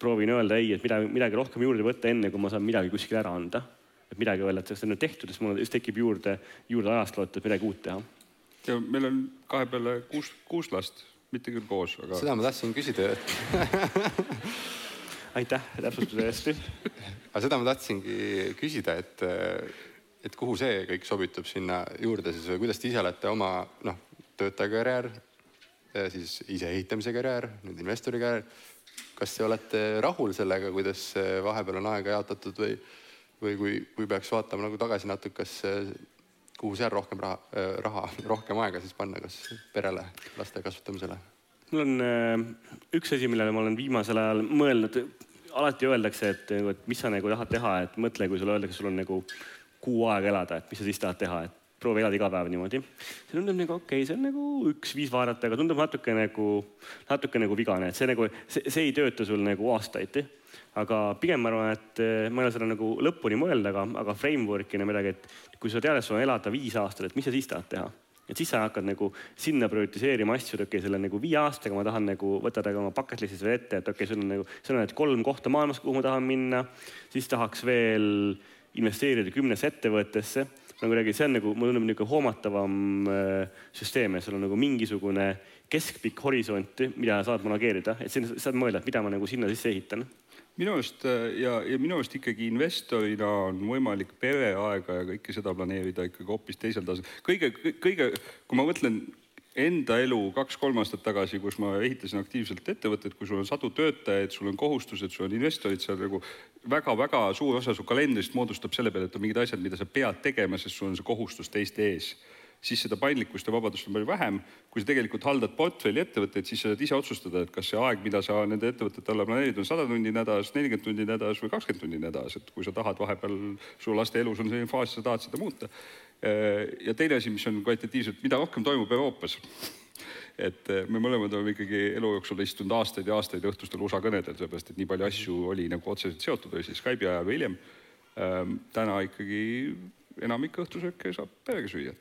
proovin öelda ei, et midagi, midagi rohkem juurde võtta, enne kui ma saan midagi kuskile ära anda. et midagi öelda, et see on tehtud, siis mul just tekib juurde, juurde ajast loota, et midagi uut teha. Ja meil on kahe peale kuus, kuus last, mitte küll koos, aga. seda ma tahtsin küsida aitäh täpsustuse eest aga seda ma tahtsingi küsida, et, et kuhu see kõik sobitub sinna juurde siis või kuidas te ise olete oma noh, töötaja karjäär, siis ise ehitamise karjäär, nüüd investori karjäär kas te olete rahul sellega, kuidas vahepeal on aega jaotatud või, või kui, kui peaks vaatama nagu tagasi natuke, kas kuhu seal rohkem raha, raha, rohkem aega siis panna, kas perele, laste kasvatamisele? mul on äh, üks asi, millele ma olen viimasel ajal mõelnud, alati öeldakse, et, et mis sa nagu tahad teha, et mõtle, kui sulle öeldakse, sul on nagu kuu aega elada, et mis sa siis tahad teha, et proovi elada iga päev niimoodi. see tundub nagu okei okay,, see on nagu üks viis vaadata, aga tundub natuke nagu, natuke nagu vigane, et see nagu, see ei tööta sul nagu aastaid. Aga pigem ma arvan, et eh, ma ei ole seda nagu lõpuni mõelnud, aga, aga framework'ina midagi, et kui sa tead, et sul on elada viis aastat, et mis sa siis tahad teha? Et siis sa hakkad nagu sinna prioritiseerima asju, et okei okay,, selle nagu viie aastaga ma tahan nagu võtta oma bucket list'is veel ette, et okei okay,, sul on nagu, sul on need kolm kohta maailmas, kuhu ma tahan minna, siis tahaks veel investeerida kümnesse ettevõttesse. On kuidagi, see on nagu, mulle tundub niisugune hoomatavam äh, süsteem ja sul on nagu mingisugune keskpikk horisont, mida saad manageerida, et siin saad mõelda, et mida ma nagu sinna sisse ehitan minu arust äh, ja, ja minu arust ikkagi investorina on võimalik pereaega ja kõike seda planeerida ikkagi hoopis teisel tasemel. kõige, kõige, kui ma mõtlen enda elu kaks-kolm aastat tagasi, kus ma ehitasin aktiivselt ettevõtet, kui sul on sadu töötajaid, sul on kohustused, sul on investorid, seal nagu väga-väga suur osa su kalendrist moodustab selle peale, et on mingid asjad, mida sa pead tegema, sest sul on see kohustus teiste ees siis seda paindlikkust ja vabadust on palju vähem. kui sa tegelikult haldad portfelli ettevõtteid, siis sa saad ise otsustada, et kas see aeg, mida sa nende ettevõtete alla planeerid, on sada tundi nädalas, nelikümmend tundi nädalas või kakskümmend tundi nädalas, et kui sa tahad vahepeal, su laste elus on selline faas, sa tahad seda muuta. ja teine asi, mis on kvalitatiivselt, mida rohkem toimub Euroopas et me mõlemad oleme ikkagi elu jooksul istunud aastaid ja aastaid õhtustel USA kõnedel, sellepärast et nii palju asju oli nagu otseselt seotud, oli siis Skype'i ajal või hiljem. täna ikkagi enamik õhtusööke saab perega süüa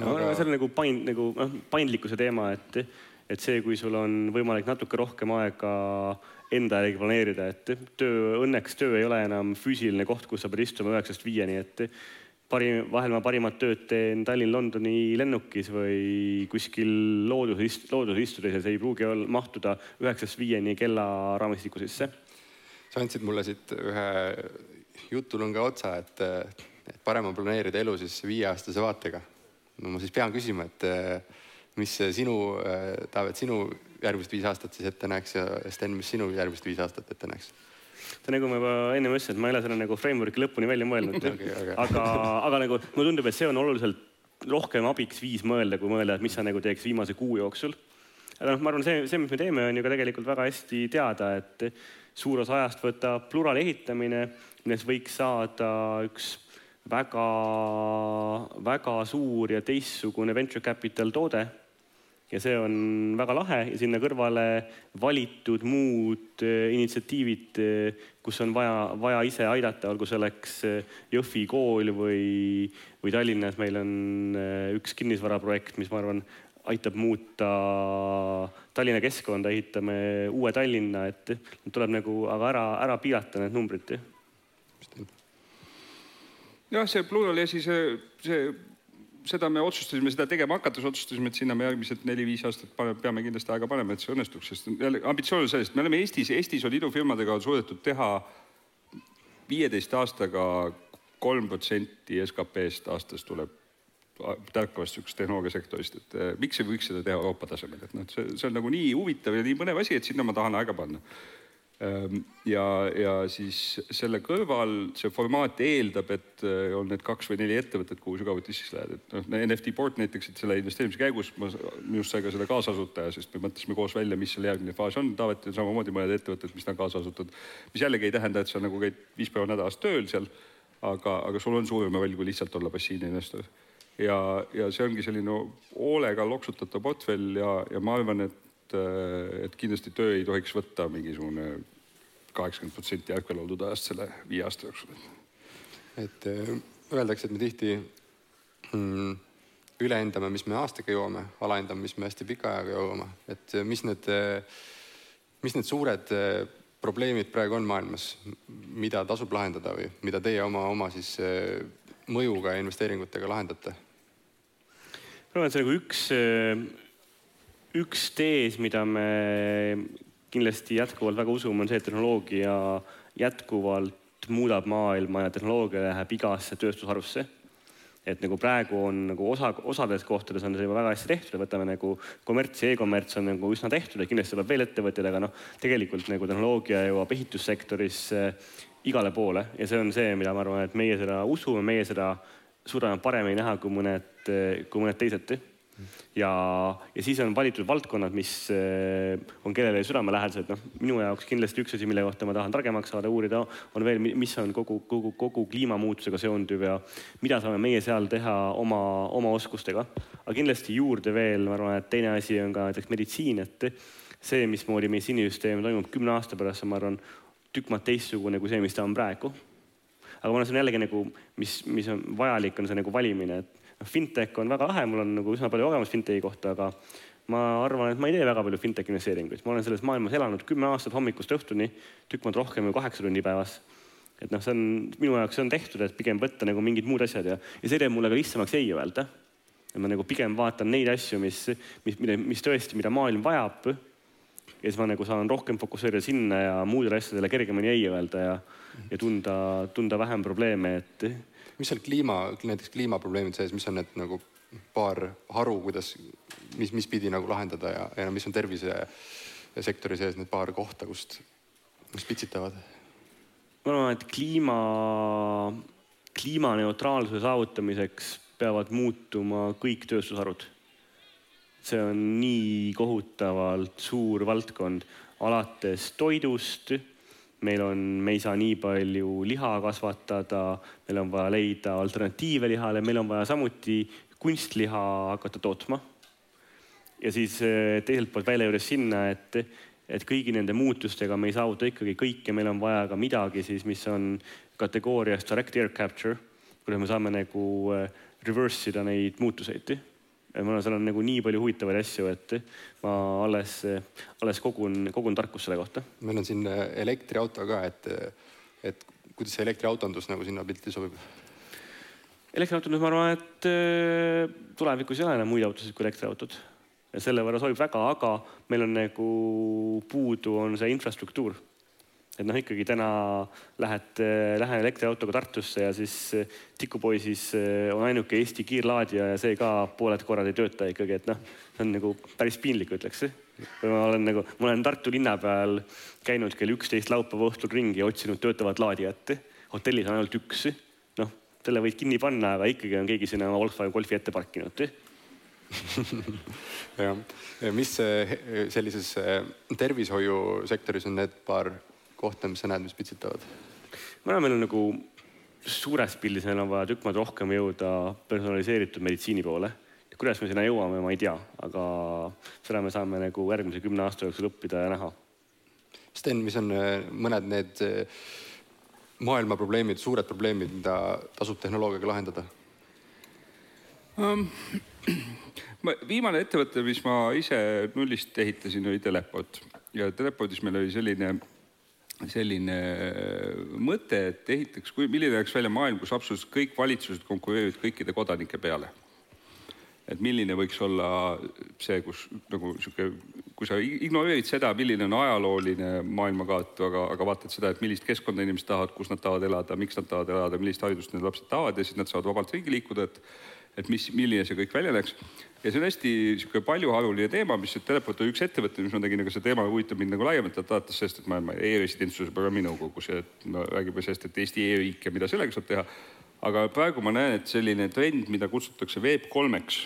no, aga... see on nagu paind, nagu noh, paindlikkuse teema, et, et see, kui sul on võimalik natuke rohkem aega enda järgi planeerida, et töö, õnneks töö ei ole enam füüsiline koht, kus sa pead istuma üheksast viieni, et parim, vahel ma parimat tööd teen Tallinn-Londoni lennukis või kuskil looduses, looduses istudes ja see ei pruugi olla, mahtuda üheksast viieni kellaraamistiku sisse. sa andsid mulle siit ühe jutulõnga otsa, et, et parem on planeerida elu siis viieaastase vaatega no ma siis pean küsima, et eh, mis sinu, eh, Taavet, sinu järgmised viis aastat siis ette näeks ja Sten, mis sinu järgmised viis aastat ette näeks? nagu ma juba ennem ütlesin, et ma ei ole seda nagu framework'i lõpuni välja mõelnud okay,. Okay. aga, aga nagu mulle tundub, et see on oluliselt rohkem abiks viis mõelda, kui mõelda, et mis sa nagu teeks viimase kuu jooksul. aga noh, ma arvan, see, see, mis me teeme, on ju ka tegelikult väga hästi teada, et suur osa ajast võtab plurali ehitamine, millest võiks saada üks väga, väga suur ja teistsugune venture capital toode. ja see on väga lahe ja sinna kõrvale valitud muud eh, initsiatiivid, eh, kus on vaja, vaja ise aidata, olgu selleks eh, Jõhvi kool või, või Tallinnas. Meil on üks kinnisvaraprojekt, mis ma arvan, aitab muuta Tallinna keskkonda, ehitame uue Tallinna, et tuleb nagu, aga ära, ära piirata need numbrid jah, see Plurali asi, see, see, seda me otsustasime, seda tegema hakates otsustasime, et sinna me järgmised neli-viis aastat paneme, peame kindlasti aega panema, et see õnnestuks, sest jälle ambitsioon on sellest, me oleme Eestis, Eestis on idufirmadega suudetud teha viieteist aastaga kolm protsenti SKP-st aastas tuleb tärkavast niisugusest tehnoloogiasektorist, et eh, miks ei võiks seda teha Euroopa tasemel, et noh, et see, see on nagu nii huvitav ja nii põnev asi, et sinna ma tahan aega panna ja, ja siis selle kõrval see formaat eeldab, et äh, on need kaks või neli ettevõtet, kuhu sügavuti sisse lähed, et noh, NFT port näiteks, et selle investeerimise käigus ma, minust sai ka selle kaasasutaja, sest me mõtlesime koos välja, mis selle järgmine faas on. Taavet on samamoodi mõned ettevõtted, mis ta on kaasa asutatud, mis jällegi ei tähenda, et sa nagu käid viis päeva nädalas tööl seal, aga, aga sul on suurem roll kui lihtsalt olla passiivne investor ja, ja see ongi selline hoolega loksutatav portfell ja, ja ma arvan, et et, äh, et kindlasti töö ei tohiks võtta mingisugune kaheksakümmend protsenti ärkveloodud ajast selle viie aasta jooksul. et äh, öeldakse, et me tihti mm, ülehindame, mis me aastaga jõuame, alahindame, mis me hästi pika ajaga jõuame, et äh, mis need, mis need suured probleemid praegu on maailmas, mida tasub lahendada või mida teie oma, oma siis mõjuga ja investeeringutega lahendate? ma arvan, et see nagu üks üks tees, mida me kindlasti jätkuvalt väga usume, on see, et tehnoloogia jätkuvalt muudab maailma ja tehnoloogia läheb igasse tööstusharusse. et nagu praegu on nagu osa, osades kohtades on see juba väga hästi tehtud võtame nagu kommerts ja e-kommerts on nagu üsna tehtud ja kindlasti tuleb veel ettevõtteid, aga noh, tegelikult nagu tehnoloogia jõuab ehitussektorisse igale poole ja see on see, mida ma arvan, et meie seda usume, meie seda suudame paremini näha kui mõned, kui mõned teised ja, ja siis on valitud valdkonnad, mis eh, on kellelegi südamelähedased, noh, minu jaoks kindlasti üks asi, mille kohta ma tahan targemaks saada, uurida, on veel, mis on kogu, kogu, kogu kliimamuutusega seonduv ja mida saame meie seal teha oma, oma oskustega. aga kindlasti juurde veel, ma arvan, et teine asi on ka näiteks meditsiin, et see, mismoodi meditsiinisüsteem toimub kümne aasta pärast, ma arvan, tükk maad teistsugune kui see, mis ta on praegu. aga ma arvan, see on jällegi nagu, mis, mis on vajalik, on see nagu valimine, et noh, fintech on väga lahe, mul on nagu üsna palju kogemust fintechi kohta, aga ma arvan, et ma ei tee väga palju fintech investeeringuid, ma olen selles maailmas elanud kümme aastat hommikust õhtuni, tükk maad rohkem kui kaheksa tundi päevas. et noh, see on minu jaoks, see on tehtud, et pigem võtta nagu mingid muud asjad ja, ja see teeb mulle ka lihtsamaks ei öelda. et ma nagu pigem vaatan neid asju, mis, mis, mis tõesti, mida maailm vajab. ja siis ma nagu saan rohkem fokusseerida sinna ja muudele asjadele kergemini ei öelda ja, ja tunda, tunda vähem probleeme, et mis seal kliima, näiteks kliimaprobleemid sees, mis on need nagu paar haru, kuidas, mis, mis pidi nagu lahendada ja, ja mis on tervisesektori sees need paar kohta, kust, mis pitsitavad? ma arvan, et kliima, kliimaneutraalsuse saavutamiseks peavad muutuma kõik tööstusharud. see on nii kohutavalt suur valdkond, alates toidust meil on, me ei saa nii palju liha kasvatada, meil on vaja leida alternatiive lihale, meil on vaja samuti kunstliha hakata tootma. ja siis eh, teiselt poolt välja juures sinna, et, et kõigi nende muutustega me ei saavuta ikkagi kõike, meil on vaja ka midagi siis, mis on kategoorias direct air capture, kuidas me saame nagu eh, reverse ida neid muutuseid ma arvan, seal on nagu nii palju huvitavaid asju, et ma alles, alles kogun, kogun tarkust selle kohta. meil on siin äh, elektriauto ka, et, et kuidas see elektriautondus nagu sinna pilti sobib? elektriautondus, ma arvan, et äh, tulevikus ei ole enam muid autosid kui elektriautod ja selle võrra sobib väga, aga meil on nagu puudu, on see infrastruktuur et noh, ikkagi täna lähed, lähen elektriautoga Tartusse ja siis eh, tikupoisis eh, on ainuke Eesti kiirlaadija ja see ka pooled korrad ei tööta ikkagi, et noh, see on nagu päris piinlik, ütleks. või ma olen nagu, ma olen Tartu linna peal käinud kell üksteist laupäeva õhtul ringi ja otsinud töötavat laadijat. hotellis on ainult üks. noh, selle võid kinni panna, aga ikkagi on keegi sinna Volkswagen Golfi ette parkinud jah, mis sellises tervishoiusektoris on need paar kohta, mis sa näed, mis pitsitavad? ma arvan, meil on nagu suures pildis meil on vaja tükk maad rohkem jõuda personaliseeritud meditsiini poole. kuidas me sinna jõuame, ma ei tea, aga seda me saame nagu järgmise kümne aasta jooksul õppida ja näha. Sten, mis on äh, mõned need äh, maailma probleemid, suured probleemid, mida tasub tehnoloogiaga lahendada um,? viimane ettevõte, mis ma ise nullist ehitasin, oli Teleport ja Teleportis meil oli selline selline äh, mõte, et ehitaks, kui, milline oleks välja maailm, kus absoluutselt kõik valitsused konkureerivad kõikide kodanike peale. et milline võiks olla see, kus nagu sihuke, kui sa ignoreerid seda, milline on ajalooline maailmakaart, aga, aga vaatad seda, et millist keskkonda inimesed tahavad, kus nad tahavad elada, miks nad tahavad elada, millist haridust need lapsed tahavad ja siis nad saavad vabalt ringi liikuda, et et mis, milline see kõik välja näeks. ja see on hästi niisugune paljuharuline teema, mis Teleport oli üks ettevõte, mis ma tegin, aga see teema huvitab mind nagu laiemalt, alates sellest, et ma olen e-residentsuse programmi nõukogus ja et me räägime sellest, et Eesti e-riik ja mida sellega saab teha. aga praegu ma näen, et selline trend, mida kutsutakse Web kolmeks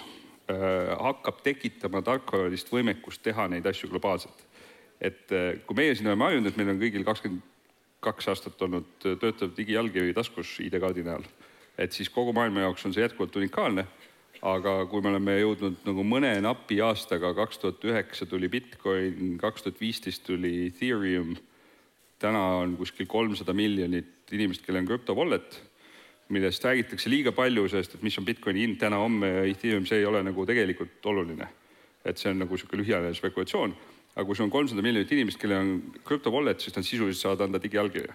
äh,, hakkab tekitama tarkvaralist võimekust teha neid asju globaalselt. et äh, kui meie siin oleme harjunud, et meil on kõigil kakskümmend kaks aastat olnud töötav digiallkiri taskus ID-kaardi näol, et siis kogu maailma jaoks on see jätkuvalt unikaalne. aga kui me oleme jõudnud nagu mõne napi aastaga, kaks tuhat üheksa tuli Bitcoin, kaks tuhat viisteist tuli Ethereum, täna on kuskil kolmsada miljonit inimest, kellel on crypto wallet, millest räägitakse liiga palju sellest, et mis on Bitcoini hind täna-homme ja Ethereum, see ei ole nagu tegelikult oluline. et see on nagu niisugune lühiajaline spekulatsioon aga kui sul on kolmsada miljonit inimest, kellel on crypto wallet, siis nad sisuliselt saavad anda digiallkirja.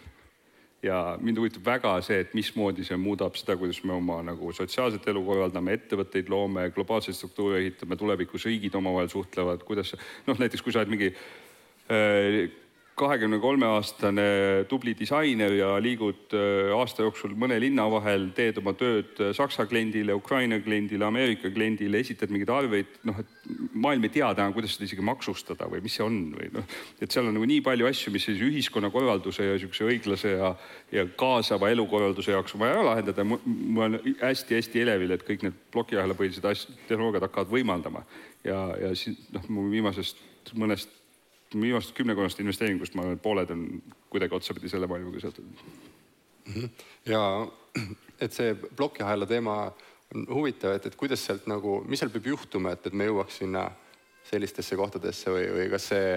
Ja mind huvitab väga see, et mismoodi see muudab seda, kuidas me oma nagu sotsiaalset elu korraldame, ettevõtteid loome, globaalseid struktuure ehitame, tulevikus riigid omavahel suhtlevad, kuidas noh, näiteks kui sa oled mingi äh, kahekümne kolme aastane tubli disainer ja liigud äh, aasta jooksul mõne linna vahel, teed oma tööd äh, Saksa kliendile, Ukraina kliendile, Ameerika kliendile, esitad mingeid arveid, noh, et maailm ei tea täna, kuidas seda isegi maksustada või mis see on või noh, et seal on nagu nii palju asju, mis sellise ühiskonnakorralduse ja niisuguse õiglase ja, ja kaasava elukorralduse jaoks on vaja ära lahendada. ma olen hästi-hästi elevil, et kõik need plokiahelapõhised asjad, tehnoloogiad hakkavad võimaldama ja, ja siis noh, mu viimasest mõnest viimasest kümnekonnast investeeringust ma arvan, et pooled on kuidagi otsapidi selle maailmaga seotud. -hmm. ja et see plokiahela teema on huvitav, et, et kuidas sealt nagu, mis seal peab juhtuma, et, et me jõuaks sinna sellistesse kohtadesse või, või kas see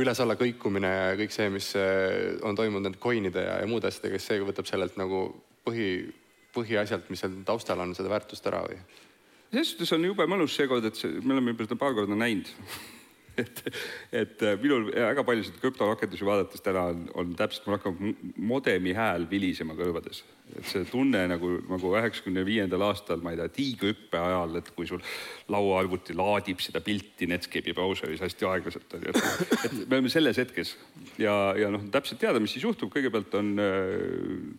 üles-alla kõikumine ja kõik see, mis äh, on toimunud nende coin'ide ja, ja muude asjadega, kas see võtab sellelt nagu põhi, põhiasjalt, mis seal taustal on, seda väärtust ära või? selles suhtes on jube mõnus seekord, et see, me oleme juba seda paar korda näinud et, et äh, minul väga paljusid krüptorakendusi vaadates täna on, on täpselt, mul hakkab modemi hääl vilisema kõrvades. et see tunne nagu, nagu üheksakümne viiendal aastal, ma ei tea, tiigrihüppe ajal, et kui sul lauaarvuti laadib seda pilti Netscape'i brauseris hästi aeglaselt, on ju. et me oleme selles hetkes ja, ja noh, täpselt teada, mis siis juhtub, kõigepealt on, äh,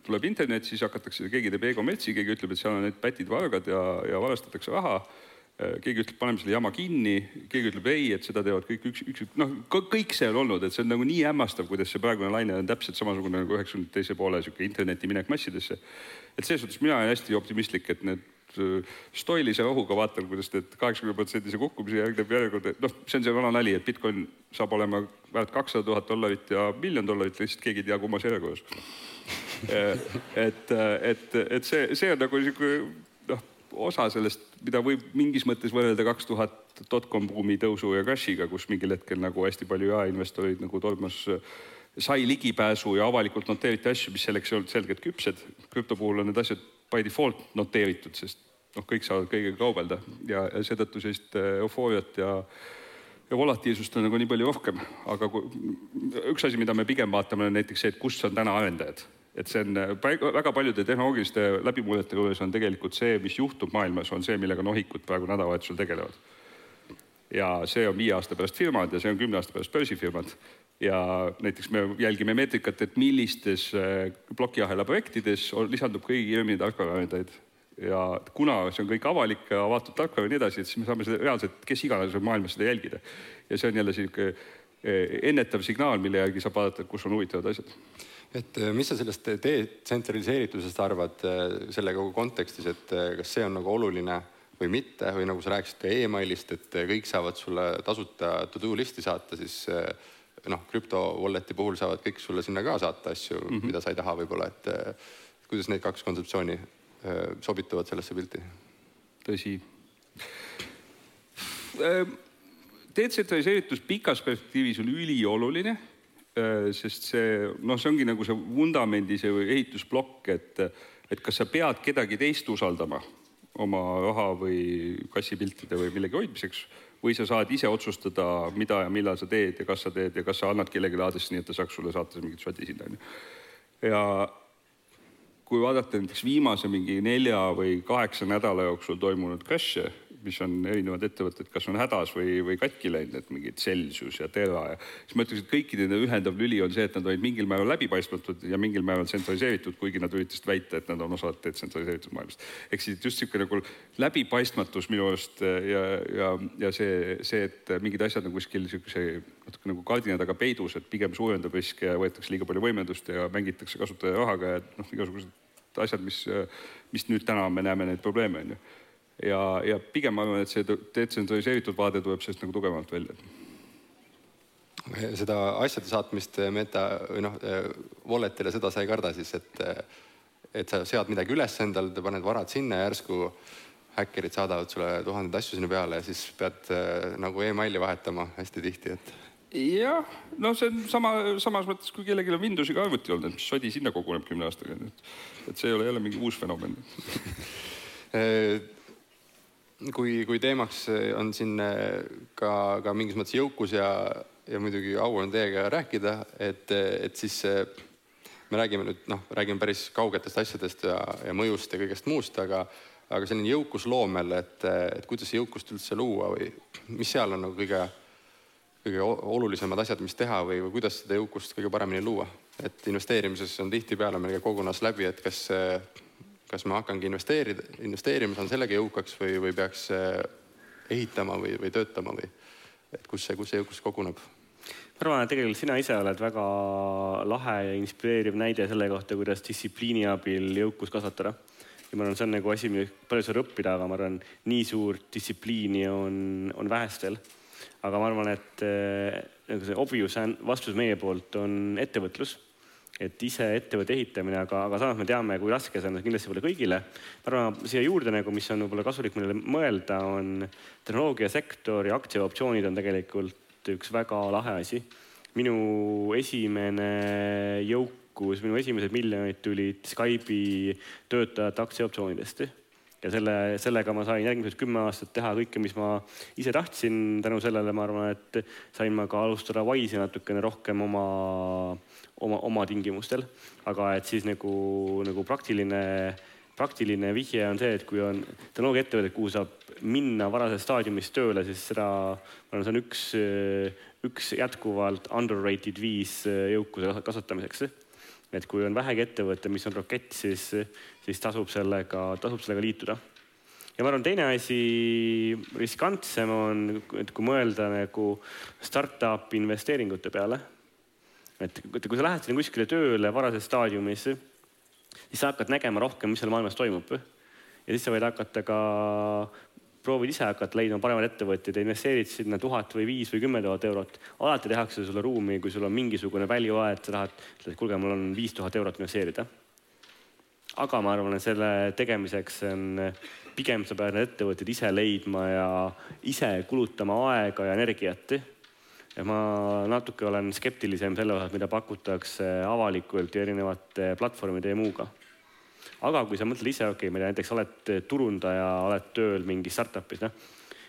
tuleb internet, siis hakatakse, keegi teeb e-kommertsi, keegi ütleb, et seal on need pätid vargad ja, ja varastatakse raha Äh, keegi ütleb, paneme selle jama kinni, keegi ütleb ei, et seda teevad kõik üks, üks, noh, kõik see on olnud, et see on nagu nii hämmastav, kuidas see praegune laine on täpselt samasugune nagu üheksakümnendate teise poole sihuke interneti minek massidesse. et selles suhtes mina olen hästi optimistlik, et need äh, stoilise rohuga vaatan, kuidas need kaheksakümne protsendise kukkumise järgneb järjekord, noh, see on see vana nali, et Bitcoin saab olema väärt kakssada tuhat dollarit ja miljon dollarit, lihtsalt keegi ei tea, kummas järjekorras. Äh, et, et, et see, see on nagu niisugune osa sellest mida võib mingis mõttes võrrelda kaks tuhat dotcom buumi tõusu ja crash'iga, kus mingil hetkel nagu hästi palju jaeinvestoreid nagu tormas, sai ligipääsu ja avalikult noteeriti asju, mis selleks ei olnud selgelt küpsed. krüpto puhul on need asjad by default noteeritud, sest noh, kõik saavad kõigega kaubelda ja, ja seetõttu sellist äh, eufooriat ja ja volatiilsust on nagu nii palju rohkem, aga kui, üks asi, mida me pigem vaatame, on näiteks see, et kus on täna arendajad et see on väga paljude tehnoloogiliste läbimuudete juures on tegelikult see, mis juhtub maailmas, on see, millega nohikud praegu nädalavahetusel tegelevad. ja see on viie aasta pärast firmad ja see on kümne aasta pärast börsifirmad. ja näiteks me jälgime meetrikat, et millistes äh, plokiahela projektides lisandub kõige kiiremini tarkvaraarendajaid ja kuna see on kõik avalik ja avatud tarkvara ja nii edasi, et siis me saame seda reaalselt, kes iganes võib maailmas seda jälgida. ja see on jälle sihuke äh, ennetav signaal, mille järgi saab vaadata, kus on huvitavad asjad et äh, mis sa sellest detsentraliseeritusest arvad äh, selle kogu kontekstis, et äh, kas see on nagu oluline või mitte või nagu sa rääkisid ka emailist, et kõik saavad sulle tasuta to do listi saata, siis noh, krüpto wallet'i puhul saavad kõik sulle sinna ka saata asju mm, -hmm. mida sa ei taha võib-olla, et kuidas need kaks kontseptsiooni sobituvad sellesse pilti? tõsi. detsentraliseeritus pikas perspektiivis on ülioluline sest see noh, see ongi nagu see vundamendi see ehitusplokk, et, et kas sa pead kedagi teist usaldama oma raha või kassipiltide või millegi hoidmiseks või sa saad ise otsustada, mida ja millal sa teed ja kas sa teed ja kas sa annad kellelegi aadressi, nii et ta saaks sulle saata mingit soti sinna, onju. ja kui vaadata näiteks viimase mingi nelja või kaheksa nädala jooksul toimunud crash'e, mis on erinevad ettevõtted, kas on hädas või, või katki läinud, et mingid Celsius ja Terra ja siis ma ütleks, et kõikide nende ühendav lüli on see, et nad olid mingil määral läbipaistmatud ja mingil määral tsentraliseeritud, kuigi nad üritasid väita, et nad on osa detsentraliseeritud maailmast. ehk siis just niisugune nagu läbipaistmatus minu arust ja, ja, ja see, see, et mingid asjad on kuskil niisuguse natuke nagu kardina taga peidus, et pigem suurendab riske ja võetakse liiga palju võimendust ja mängitakse kasutaja rahaga ja noh, igasugused asjad, mis, mis nüüd täna me näeme neid probleeme, on ju. Ja, ja pigem ma arvan, et see detsentraliseeritud vaade tuleb sellest nagu tugevamalt välja. Seda asjade saatmist meta või noh, wallet'ile, seda sa ei karda siis, et, et sa sead midagi üles endal, paned varad sinna järsku häkkerid saadavad sulle tuhandeid asju sinna peale ja siis pead äh, nagu emaili vahetama hästi tihti, et jah, no see on sama, samas mõttes, kui kellelgi on Windowsiga arvuti olnud, et mis sodi sinna koguneb kümne aastaga, et, et see ei ole jälle mingi uus fenomen kui, kui teemaks on siin ka, ka mingis mõttes jõukus ja, ja muidugi au on teiega rääkida, et, et siis me räägime nüüd noh, räägime päris kaugetest asjadest ja, ja mõjust ja kõigest muust, aga, aga selline jõukus loomel, et, et kuidas jõukust üldse luua või mis seal on nagu kõige kõige olulisemad asjad, mis teha või, või kuidas seda jõukust kõige paremini luua. et investeerimises on tihtipeale meil käib kogunas läbi, et kas, kas ma hakkangi investeerida, investeerima, saan sellega jõukaks või, või peaks ehitama või, või töötama või? Et kus see, kus see jõukus koguneb? ma arvan, et tegelikult sina ise oled väga lahe ja inspireeriv näide selle kohta, kuidas distsipliini abil jõukus kasvatada. Ja ma arvan, see on nagu asi, millest palju saab õppida, aga ma arvan, nii suurt distsipliini on, on vähestel. Aga ma arvan, et eh, nagu see obvious vastus meie poolt on ettevõtlus et ise ettevõtte ehitamine, aga, aga samas me teame, kui raske see on kindlasti pole kõigile. ma arvan, siia juurde nagu, mis on võib-olla kasulik meile mõelda, on tehnoloogiasektor ja aktsiaoptsioonid on tegelikult üks väga lahe asi. minu esimene jõukus, minu esimesed miljonid tulid Skype'i töötajate aktsiaoptsioonidest ja selle, sellega ma sain järgmised kümme aastat teha kõike, mis ma ise tahtsin. tänu sellele ma arvan, et sain ma ka alustada Wise'i natukene rohkem oma, oma, oma tingimustel. aga et siis nagu, nagu praktiline, praktiline vihje on see, et kui on tehnoloogiaettevõte, kuhu saab minna varases staadiumis tööle, siis seda, ma arvan, see on üks, üks jätkuvalt underrated viis jõukuse kasvatamiseks et kui on vähegi ettevõte, mis on rokett, siis, siis tasub sellega, tasub sellega liituda. ja ma arvan, teine asi, riskantsem on, et kui mõelda nagu startup'i investeeringute peale. et kui sa lähed sinna kuskile tööle varases staadiumis, siis sa hakkad nägema rohkem, mis seal maailmas toimub. ja siis sa võid hakata ka proovid ise hakata leidma paremaid ettevõtjaid ja investeerid sinna tuhat või viis või kümme tuhat eurot. alati tehakse sulle ruumi, kui sul on mingisugune value add, sa tahad, ütled, kuulge, mul on viis tuhat eurot investeerida. aga ma arvan, et selle tegemiseks on, pigem sa pead need ettevõtted ise leidma ja ise kulutama aega ja energiat. ja ma natuke olen skeptilisem selle osas, mida pakutakse avalikult ja erinevate platvormide ja muuga aga kui sa mõtled ise, okei okay,, ma ei tea, näiteks oled turundaja, oled tööl mingis startup'is, noh.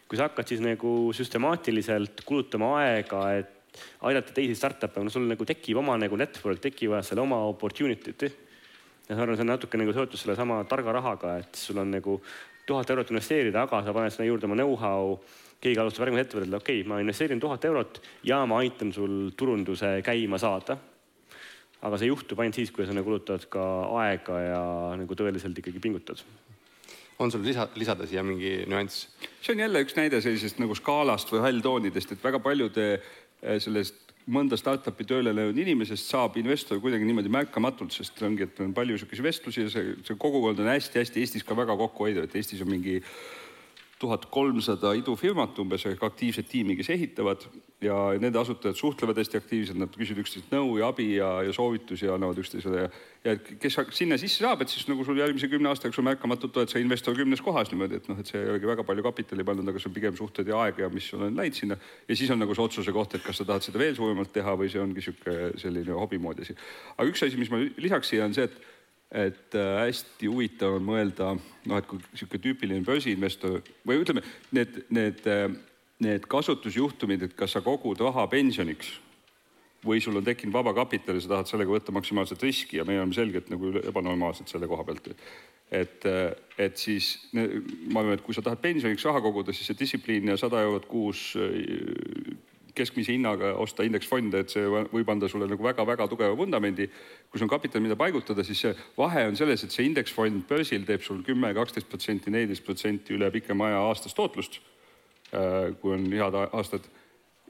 kui sa hakkad siis nagu süstemaatiliselt kulutama aega, et aidata teisi startup'e, no sul nagu tekib oma nagu network, tekivad seal oma opportunity'd. ja ma arvan, see on natuke nagu seotud sellesama targa rahaga, et sul on nagu tuhat eurot investeerida, aga sa paned sinna juurde oma know-how keegi alustab järgmine ettevõte, okei okay,, ma investeerin tuhat eurot ja ma aitan sul turunduse käima saada aga see juhtub ainult siis, kui sa nagu kulutad ka aega ja nagu tõeliselt ikkagi pingutad on sul lisa, lisada siia mingi nüanss? see on jälle üks näide sellisest nagu skaalast või halltoonidest, et väga paljude eh, sellest mõnda startup'i tööle löönud inimesest saab investor kuidagi niimoodi märkamatult, sest ongi, et on palju niisuguseid vestlusi ja see, see kogukond on hästi-hästi Eestis ka väga kokkuhoidev, et Eestis on mingi tuhat kolmsada idufirmat umbes ehk aktiivset tiimi, kes ehitavad ja nende asutajad suhtlevad hästi aktiivselt, nad küsivad üksteiselt nõu ja abi ja, ja soovitusi ja annavad üksteisele ja, ja kes sinna sisse saab, et siis nagu sul järgmise kümne aasta jooksul märkamatult oled sa investor kümnes kohas niimoodi, et noh, et see ei olegi väga palju kapitali pandud, aga see on pigem suhted ja aeg ja mis sul on läinud sinna. ja siis on nagu see otsuse koht, et kas sa tahad seda veel suuremalt teha või see ongi sihuke selline hobi moodi asi. aga üks asi, mis ma lisaks siia on see, et et äh, hästi huvitav on mõelda, noh, et kui niisugune tüüpiline börsiinvestor või ütleme, need, need, äh, need kasutusjuhtumid, et kas sa kogud raha pensioniks või sul on tekkinud vaba kapital ja sa tahad sellega võtta maksimaalset riski ja me oleme selgelt nagu ebanormaalsed selle koha pealt. et, et siis ma arvan, et kui sa tahad pensioniks raha koguda, siis see distsipliin ja sada eurot kuus keskmise hinnaga osta indeksfonde, et see võib anda sulle nagu väga-väga tugeva vundamendi. kui sul on kapital, mida paigutada, siis see vahe on selles, et see indeksfond börsil teeb sul kümme, kaksteist protsenti, neliteist protsenti üle pikema aja aastast tootlust. Äh, kui on head aastad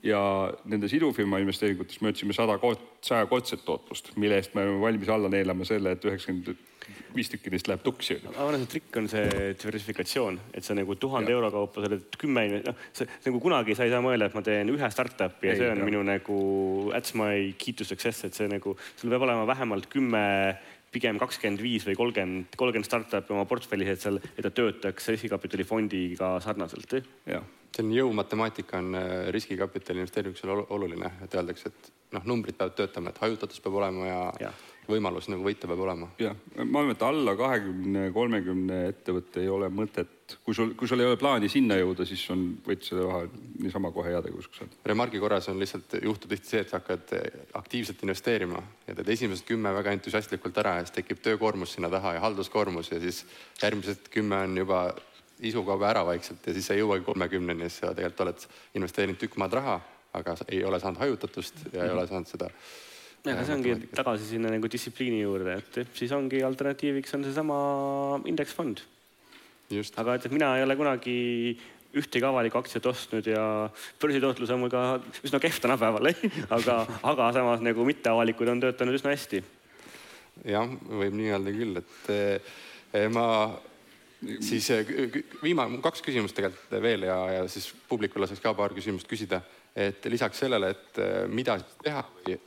ja nendes idufirma investeeringutes me otsime sada kord, sajakordset tootlust, mille eest me oleme valmis alla neelama selle, et üheksakümmend viis tükki neist läheb tuksi. ma arvan, et trikk on see diversifikatsioon, et sa nagu tuhande euro kaupa, sa oled kümme, noh, see nagu kunagi sa ei saa mõelda, et ma teen ühe startup'i ja ei, see on jah. minu nagu that's my key to success, et see nagu, sul peab olema vähemalt kümme pigem kakskümmend viis või kolmkümmend, kolmkümmend startup'i oma portfellis, et seal, et ta töötaks riskikapitali fondiga sarnaselt. jah selline jõumatemaatika on äh, riskikapitali investeerimisel oluline, et öeldakse, et noh, numbrid peavad töötama, et hajutatus peab olema ja, ja. võimalus nagu võita peab olema. jah, ma arvan, et alla kahekümne, kolmekümne ettevõtte ei ole mõtet, kui sul, kui sul ei ole plaani sinna jõuda, siis on, võid selle raha niisama kohe heategevuseks anda. remargi korras on lihtsalt, juhtub tihti see, et sa hakkad aktiivselt investeerima ja teed esimesed kümme väga entusiastlikult ära ja siis tekib töökoormus sinna taha ja halduskoormus ja siis järgmised kümme on juba isu kaob ära vaikselt ja siis sa ei jõuagi kolmekümneni ja siis sa tegelikult oled investeerinud tükk maad raha, aga ei ole saanud hajutatust ja ei ole saanud seda. ja, aga see ongi tagasi sinna nagu distsipliini juurde, et siis ongi alternatiiviks on seesama indeksfond. Aga et, et mina ei ole kunagi ühtegi avalikku aktsiat ostnud ja börsitootlus on mul ka üsna kehv tänapäeval aga, aga samas nagu mitteavalikud on töötanud üsna hästi. jah, võib nii öelda küll, et eh, ma siis äh, viimane, kaks küsimust tegelikult veel ja, ja siis publikule saaks ka paar küsimust küsida. et lisaks sellele, et äh, mida teha või,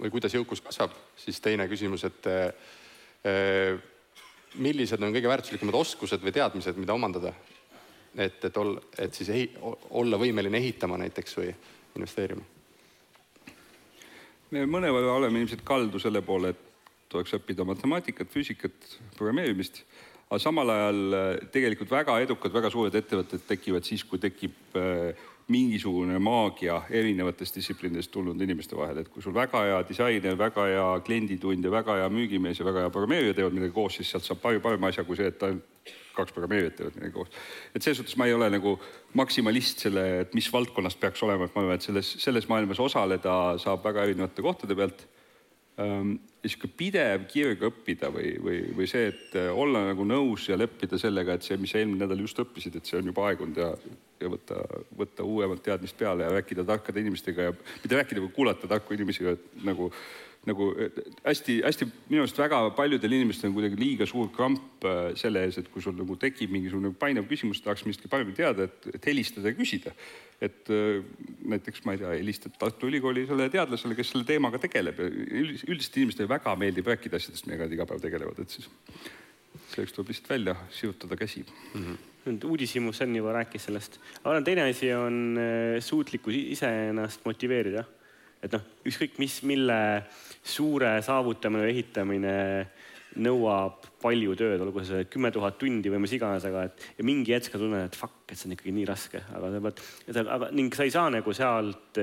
või kuidas jõukus kasvab, siis teine küsimus, et äh, millised on kõige väärtuslikumad oskused või teadmised, mida omandada? et, et ol-, et siis ehi, olla võimeline ehitama näiteks või investeerima? me mõnevõrra oleme ilmselt kaldu selle poole, et tuleks õppida matemaatikat, füüsikat, programmeerimist aga samal ajal äh, tegelikult väga edukad, väga suured ettevõtted tekivad siis, kui tekib äh, mingisugune maagia erinevatest distsipliinidest tulnud inimeste vahel, et kui sul väga hea disainer, väga hea klienditundja, väga hea müügimees ja väga hea programmeerija teevad midagi koos, siis sealt saab palju parema asja kui see, et ainult kaks programmeerijat teevad midagi koos. et selles suhtes ma ei ole nagu maksimalist selle, et mis valdkonnas peaks olema, et ma arvan, et selles, selles maailmas osaleda saab väga erinevate kohtade pealt niisugune pidev kirg õppida või, või, või see, et äh, olla nagu nõus ja leppida sellega, et see, mis sa eelmine nädal just õppisid, et see on juba aegunud ja, ja võtta, võtta uuemat teadmist peale ja rääkida tarkade inimestega ja mitte rääkida, vaid kuulata tarku inimesi nagu nagu hästi-hästi minu arust väga paljudel inimestel on kuidagi liiga suur kramp äh, selle ees, et kui sul nagu tekib mingisugune painev küsimus, tahaks millestki paremini teada, et, et helistada ja küsida. et äh, näiteks ma ei tea, helistad Tartu Ülikooli sellele teadlasele, kes selle teemaga tegeleb ja üldiselt inimestele väga meeldib rääkida asjadest, millega nad iga päev tegelevad, et siis selleks tuleb lihtsalt välja sirutada käsi mm. -hmm nüüd uudishimu Sven juba rääkis sellest, aga teine asi on äh, suutlikkus iseennast motiveerida. Et noh, ükskõik mis, mille suure saavutamine või ehitamine nõuab palju tööd, olgu see kümme tuhat tundi või mis iganes, aga et ja mingi hetk sa tunned, et fuck, et see on ikkagi nii raske, aga sa pead, aga ning sa ei saa nagu sealt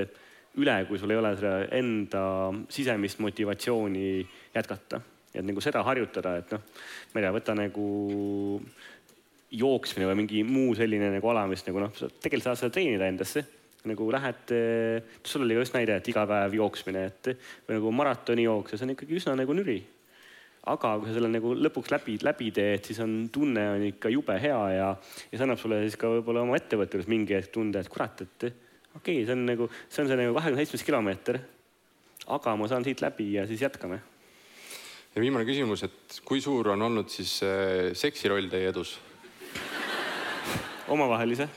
üle, kui sul ei ole seda enda sisemist motivatsiooni jätkata. et nagu seda harjutada, et noh, ma ei tea, võta nagu jooksmine või mingi muu selline nagu ala, mis nagu noh, tegelikult saad seda treenida endasse nagu lähed, sul oli just näide, et iga päev jooksmine, et või nagu maratonijooks ja see on ikkagi üsna nagu nüri. aga kui sa selle nagu lõpuks läbi, läbi teed, siis on tunne on ikka jube hea ja, ja see annab sulle siis ka võib-olla oma ettevõtluses mingi hetk tunde, et kurat, et okei okay,, see on nagu, see on see nagu kahekümne seitsmes kilomeeter. aga ma saan siit läbi ja siis jätkame. ja viimane küsimus, et kui suur on olnud siis äh, seksiroll teie edus? omavahelise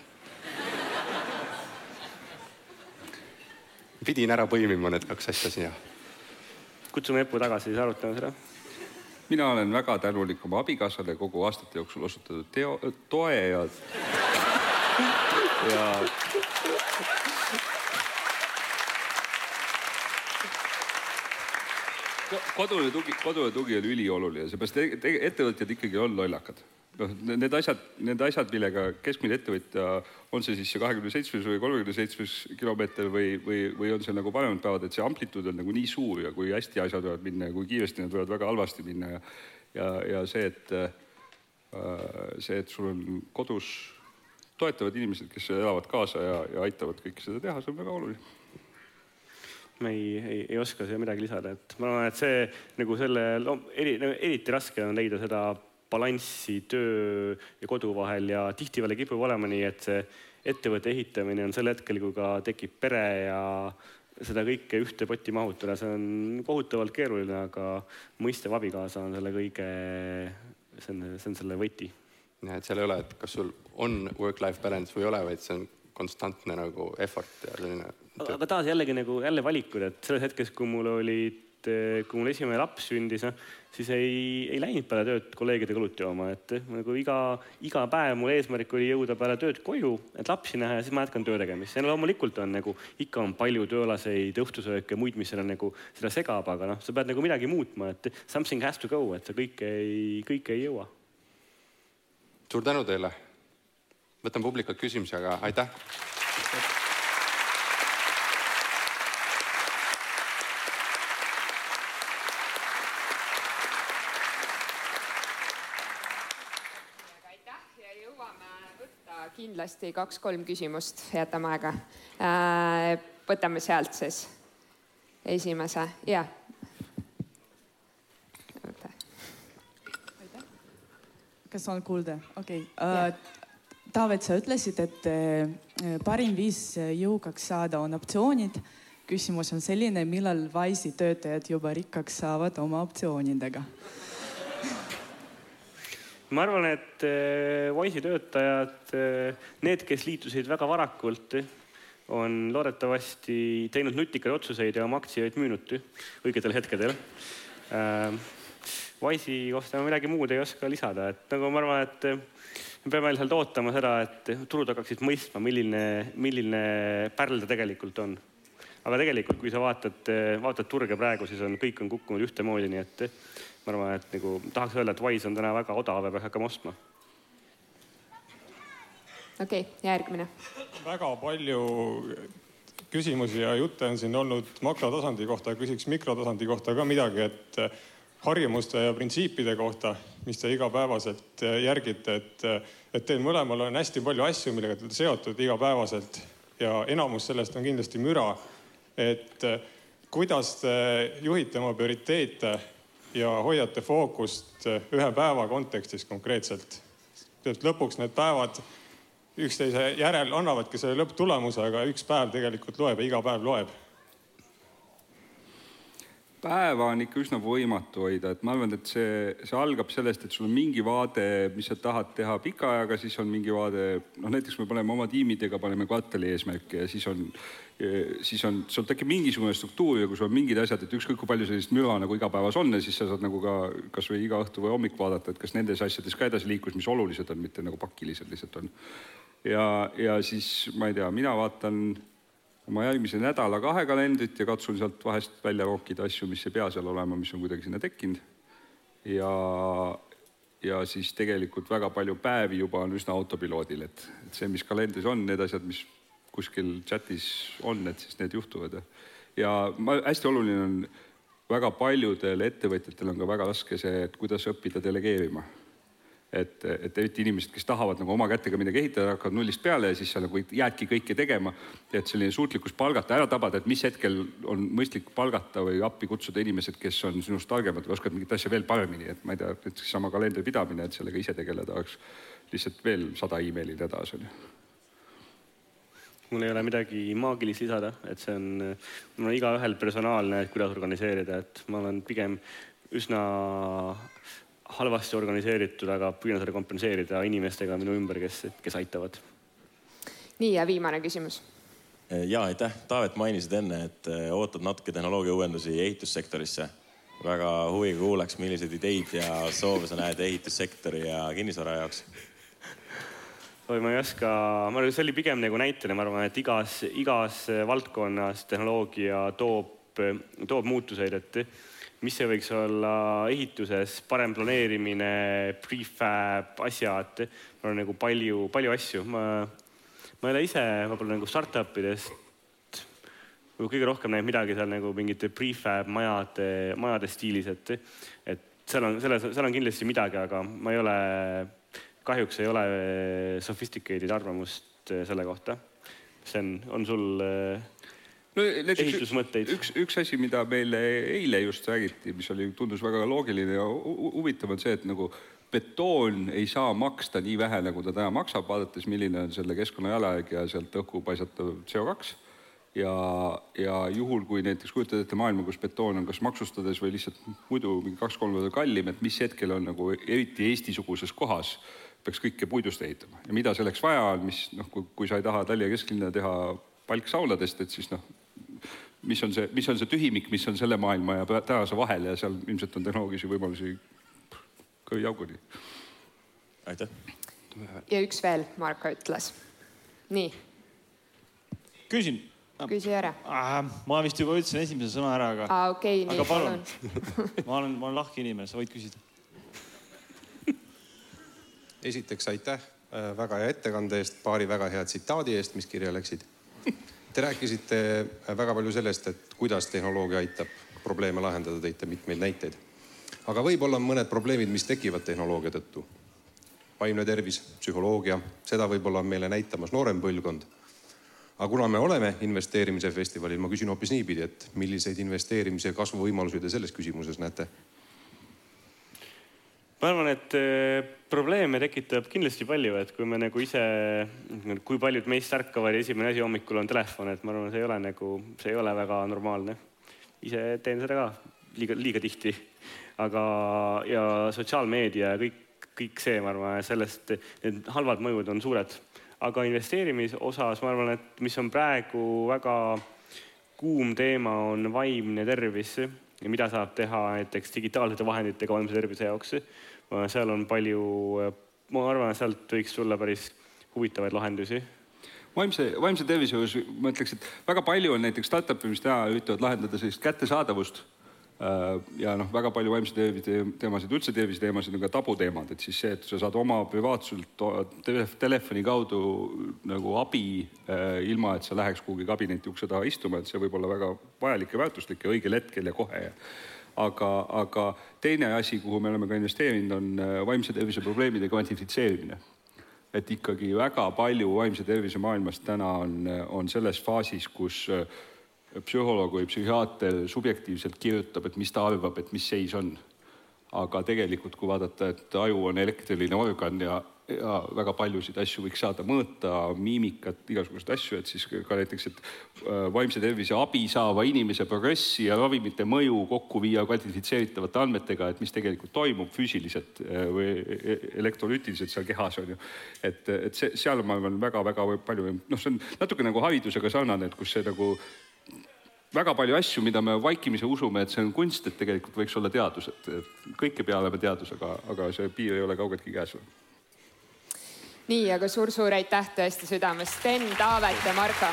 pidin ära põimima need kaks asja siia. kutsume Epu tagasi, siis arutame seda. mina olen väga tänulik oma abikaasale kogu aastate jooksul osutatud teo, toe ja, ja kodune tugi, kodune tugi on ülioluline, seepärast ettevõtjad ikkagi on lollakad noh, need asjad, need asjad, millega keskmine ettevõtja, on see siis see kahekümne seitsmes või kolmekümne seitsmes kilomeeter või, või, või on see nagu paremad päevad, et see amplituud on nagu nii suur ja kui hästi asjad võivad minna ja kui kiiresti nad võivad väga halvasti minna ja, ja, ja see, et see, et sul on kodus toetavad inimesed, kes elavad kaasa ja, ja aitavad kõike seda teha, see on väga oluline. Ma ei, ei, ei oska siia midagi lisada, et ma arvan, et see nagu selle, eri, eriti raske on leida seda balanssi töö ja kodu vahel ja tihtipeale kipub olema nii, et see ettevõtte ehitamine on sel hetkel, kui ka tekib pere ja seda kõike ühte potti mahutada, see on kohutavalt keeruline, aga mõistev abikaasa on selle kõige, see on, see on selle võti. jah, et seal ei ole, et kas sul on work-life balance või ei ole, vaid see on konstantne nagu effort ja selline. aga taas jällegi nagu jälle valikud, et selles hetkes, kui mul olid, kui mul esimene laps sündis, noh siis ei, ei läinud peale tööd kolleegidega õlut jooma, et nagu iga, iga päev mul eesmärk oli jõuda peale tööd koju, et lapsi näha ja siis ma jätkan töö tegemist. ja loomulikult on nagu ikka on palju tööalaseid õhtusööke, muid, mis seda nagu seda segab, aga noh, sa pead nagu midagi muutma, et something has to go, et sa kõike ei, kõike ei jõua. suur tänu teile. võtan publikult küsimusi, aga aitäh. Kindlasti kaks-kolm küsimust, jätame aega. Äh, võtame sealt siis esimese ja. kas on kuulda? okei okay. uh,. Taavet, sa ütlesid, et uh, parim viis jõukaks saada on optsioonid. küsimus on selline, millal Wise'i töötajad juba rikkaks saavad oma optsioonidega ma arvan, et eh, Wise'i töötajad, eh, need, kes liitusid väga varakult, on loodetavasti teinud nutikaid otsuseid ja oma aktsiaid müünud õigetel hetkedel. Äh, Wise'i kohta ma midagi muud ei oska lisada, et nagu ma arvan, et me peame lihtsalt ootama seda, et turud hakkaksid mõistma, milline, milline pärl ta tegelikult on. Aga tegelikult, kui sa vaatad, vaatad turge praegu, siis on, kõik on kukkunud ühtemoodi, nii et ma arvan, et nagu tahaks öelda, et Wise on täna väga odav ja peaks hakkama ostma. okei okay,, järgmine. väga palju küsimusi ja jutte on siin olnud makrotasandi kohta, küsiks mikrotasandi kohta ka midagi, et harjumuste ja printsiipide kohta, mis te igapäevaselt järgite, et, et teil mõlemal on hästi palju asju, millega te olete seotud igapäevaselt ja enamus sellest on kindlasti müra. Et kuidas te juhite oma prioriteete ja hoiate fookust eh, ühe päeva kontekstis konkreetselt. et lõpuks need päevad üksteise järel annavadki selle lõpptulemuse, aga üks päev tegelikult loeb ja iga päev loeb päeva on ikka üsna võimatu hoida, et ma arvan, et see, see algab sellest, et sul on mingi vaade, mis sa tahad teha pika ajaga, siis on mingi vaade, noh näiteks me paneme oma tiimidega, paneme kvartali eesmärke ja siis on, siis on, sul tekib mingisugune struktuur ja kui sul on mingid asjad, et ükskõik kui palju sellist müra nagu igapäevas on ja siis sa saad nagu ka kasvõi iga õhtu või hommik vaadata, et kas nendes asjades ka edasiliiklus, mis olulised on, mitte nagu pakilised lihtsalt on. ja, ja siis ma ei tea, mina vaatan oma järgmise nädala kahe kalendrit ja katsun sealt vahest välja rookida asju, mis ei pea seal olema, mis on kuidagi sinna tekkinud. ja, ja siis tegelikult väga palju päevi juba on üsna autopiloodil, et, et see, mis kalendris on, need asjad, mis kuskil chatis on, et siis need juhtuvad. ja ma, hästi oluline on, väga paljudel ettevõtjatel on ka väga raske see, et kuidas õppida delegeerima et, et eriti inimesed, kes tahavad nagu oma kätega midagi ehitada, hakkavad nullist peale ja siis sa nagu jäädki kõike tegema. et selline suutlikkus palgata, ära tabada, et mis hetkel on mõistlik palgata või appi kutsuda inimesed, kes on sinust targemad või oskavad mingit asja veel paremini, et ma ei tea, näiteks sama kalendri pidamine, et sellega ise tegeleda oleks lihtsalt veel sada emaili nädalas on ju. Mul ei ole midagi maagilist lisada, et see on, mul on igaühel personaalne, et kuidas organiseerida, et ma olen pigem üsna halvasti organiseeritud, aga püüan seda kompenseerida inimestega minu ümber, kes, kes aitavad. nii ja viimane küsimus. ja aitäh, Taavet, mainisid enne, et eh, ootad natuke tehnoloogia uuendusi ehitussektorisse. väga huviga kuulaks, milliseid ideid ja soove sa näed ehitussektori ja kinnisvara jaoks oi, ma ei oska, ma arvan, see oli pigem nagu näitena, ma arvan, et igas, igas valdkonnas tehnoloogia toob, toob muutuseid, et mis see võiks olla ehituses, parem planeerimine, prefab, asjad, mul on nagu palju, palju asju, ma, ma ei ole ise võib-olla nagu startup idest kõige rohkem näinud midagi seal nagu mingite prefab majade, majade stiilis, et, et seal on, selles, seal on kindlasti midagi, aga ma ei ole, kahjuks ei ole sophisticated arvamust selle kohta. Sten, on sul no, ehitusmõtteid? üks, üks asi, mida meile eile just räägiti, mis oli, tundus väga loogiline ja huvitav, on see, et nagu betoon ei saa maksta nii vähe, nagu ta täna maksab, vaadates, milline on selle keskkonna jalajälg ja sealt õhku paisatav CO2 ja, ja juhul, kui näiteks kujutad ette maailma, kus betoon on kas maksustades või lihtsalt muidu mingi kaks-kolm korda kallim, et mis hetkel on nagu eriti Eesti-suguses kohas peaks kõike puidust ehitama ja mida selleks vaja on, mis noh, kui, kui sa ei taha Tallinna kesklinna teha palksauladest, et siis noh, mis on see, mis on see tühimik, mis on selle maailma ja tänase vahel ja seal ilmselt on tehnoloogilisi võimalusi köiauguni. aitäh. ja üks veel, Marko ütles. nii. küsin. küsi ära äh,. ma vist juba ütlesin esimese sõna ära, aga. aa, okei okay,, nii, palun. ma olen, ma olen lahke inimene, sa võid küsida. esiteks aitäh äh, väga hea ettekande eest, paari väga hea tsitaadi eest, mis kirja läksid. Te rääkisite äh, väga palju sellest, et kuidas tehnoloogia aitab probleeme lahendada, tõite mitmeid näiteid aga võib-olla on mõned probleemid, mis tekivad tehnoloogia tõttu. vaimne tervis, psühholoogia, seda võib-olla on meile näitamas noorem põlvkond. aga kuna me oleme investeerimise festivalil, ma küsin hoopis niipidi, et milliseid investeerimise kasvuvõimalusi te selles küsimuses näete? Ma arvan, et eh, probleeme tekitab kindlasti palju, et kui me nagu ise, kui paljud meist ärkavad ja esimene asi hommikul on telefon, et ma arvan, see ei ole nagu, see ei ole väga normaalne. ise teen seda ka liiga, liiga tihti aga, ja sotsiaalmeedia ja kõik, kõik see, ma arvan, sellest need halvad mõjud on suured. aga investeerimise osas ma arvan, et mis on praegu väga kuum teema, on vaimne tervis ja mida saab teha näiteks digitaalsete vahenditega vaimse tervise jaoks. seal on palju, ma arvan, et sealt võiks tulla päris huvitavaid lahendusi vaimse, vaimse tervise juures ma ütleks, et väga palju on näiteks startup'e, mis täna üritavad lahendada sellist kättesaadavust ja noh, väga palju vaimse tervise teemasid, üldse terviseteemasid on ka tabuteemad, et siis see, et sa saad oma privaatselt telefoni kaudu nagu abi, äh, ilma et sa läheks kuhugi kabineti ukse taha istuma, et see võib olla väga vajalik ja väärtuslik ja õigel hetkel ja kohe. aga, aga teine asi, kuhu me oleme ka investeerinud, on äh, vaimse tervise probleemide kvantifitseerimine et ikkagi väga palju vaimse tervise maailmas täna on, on selles faasis, kus äh, psühholoog või psühhiaater subjektiivselt kirjutab, et mis ta arvab, et mis seis on. aga tegelikult, kui vaadata, et aju on elektriline organ ja, ja väga paljusid asju võiks saada mõõta, miimikat, igasuguseid asju, et siis ka näiteks, et äh, vaimse tervise abi saava inimese progressi ja ravimite mõju kokku viia kvantifitseeritavate andmetega, et mis tegelikult toimub füüsiliselt äh, või e-, e-, elektrolüütiliselt seal kehas on ju. et, et see, seal ma arvan väga-väga palju, noh, see on natuke nagu haridusega sarnane, et kus see nagu väga palju asju, mida me vaikimisi usume, et see on kunst, et tegelikult võiks olla teadus, et kõike peale teadus, aga, aga see piir ei ole kaugeltki käes. nii, aga suur-suur aitäh tõesti südamest, Sten, Taavet ja Marko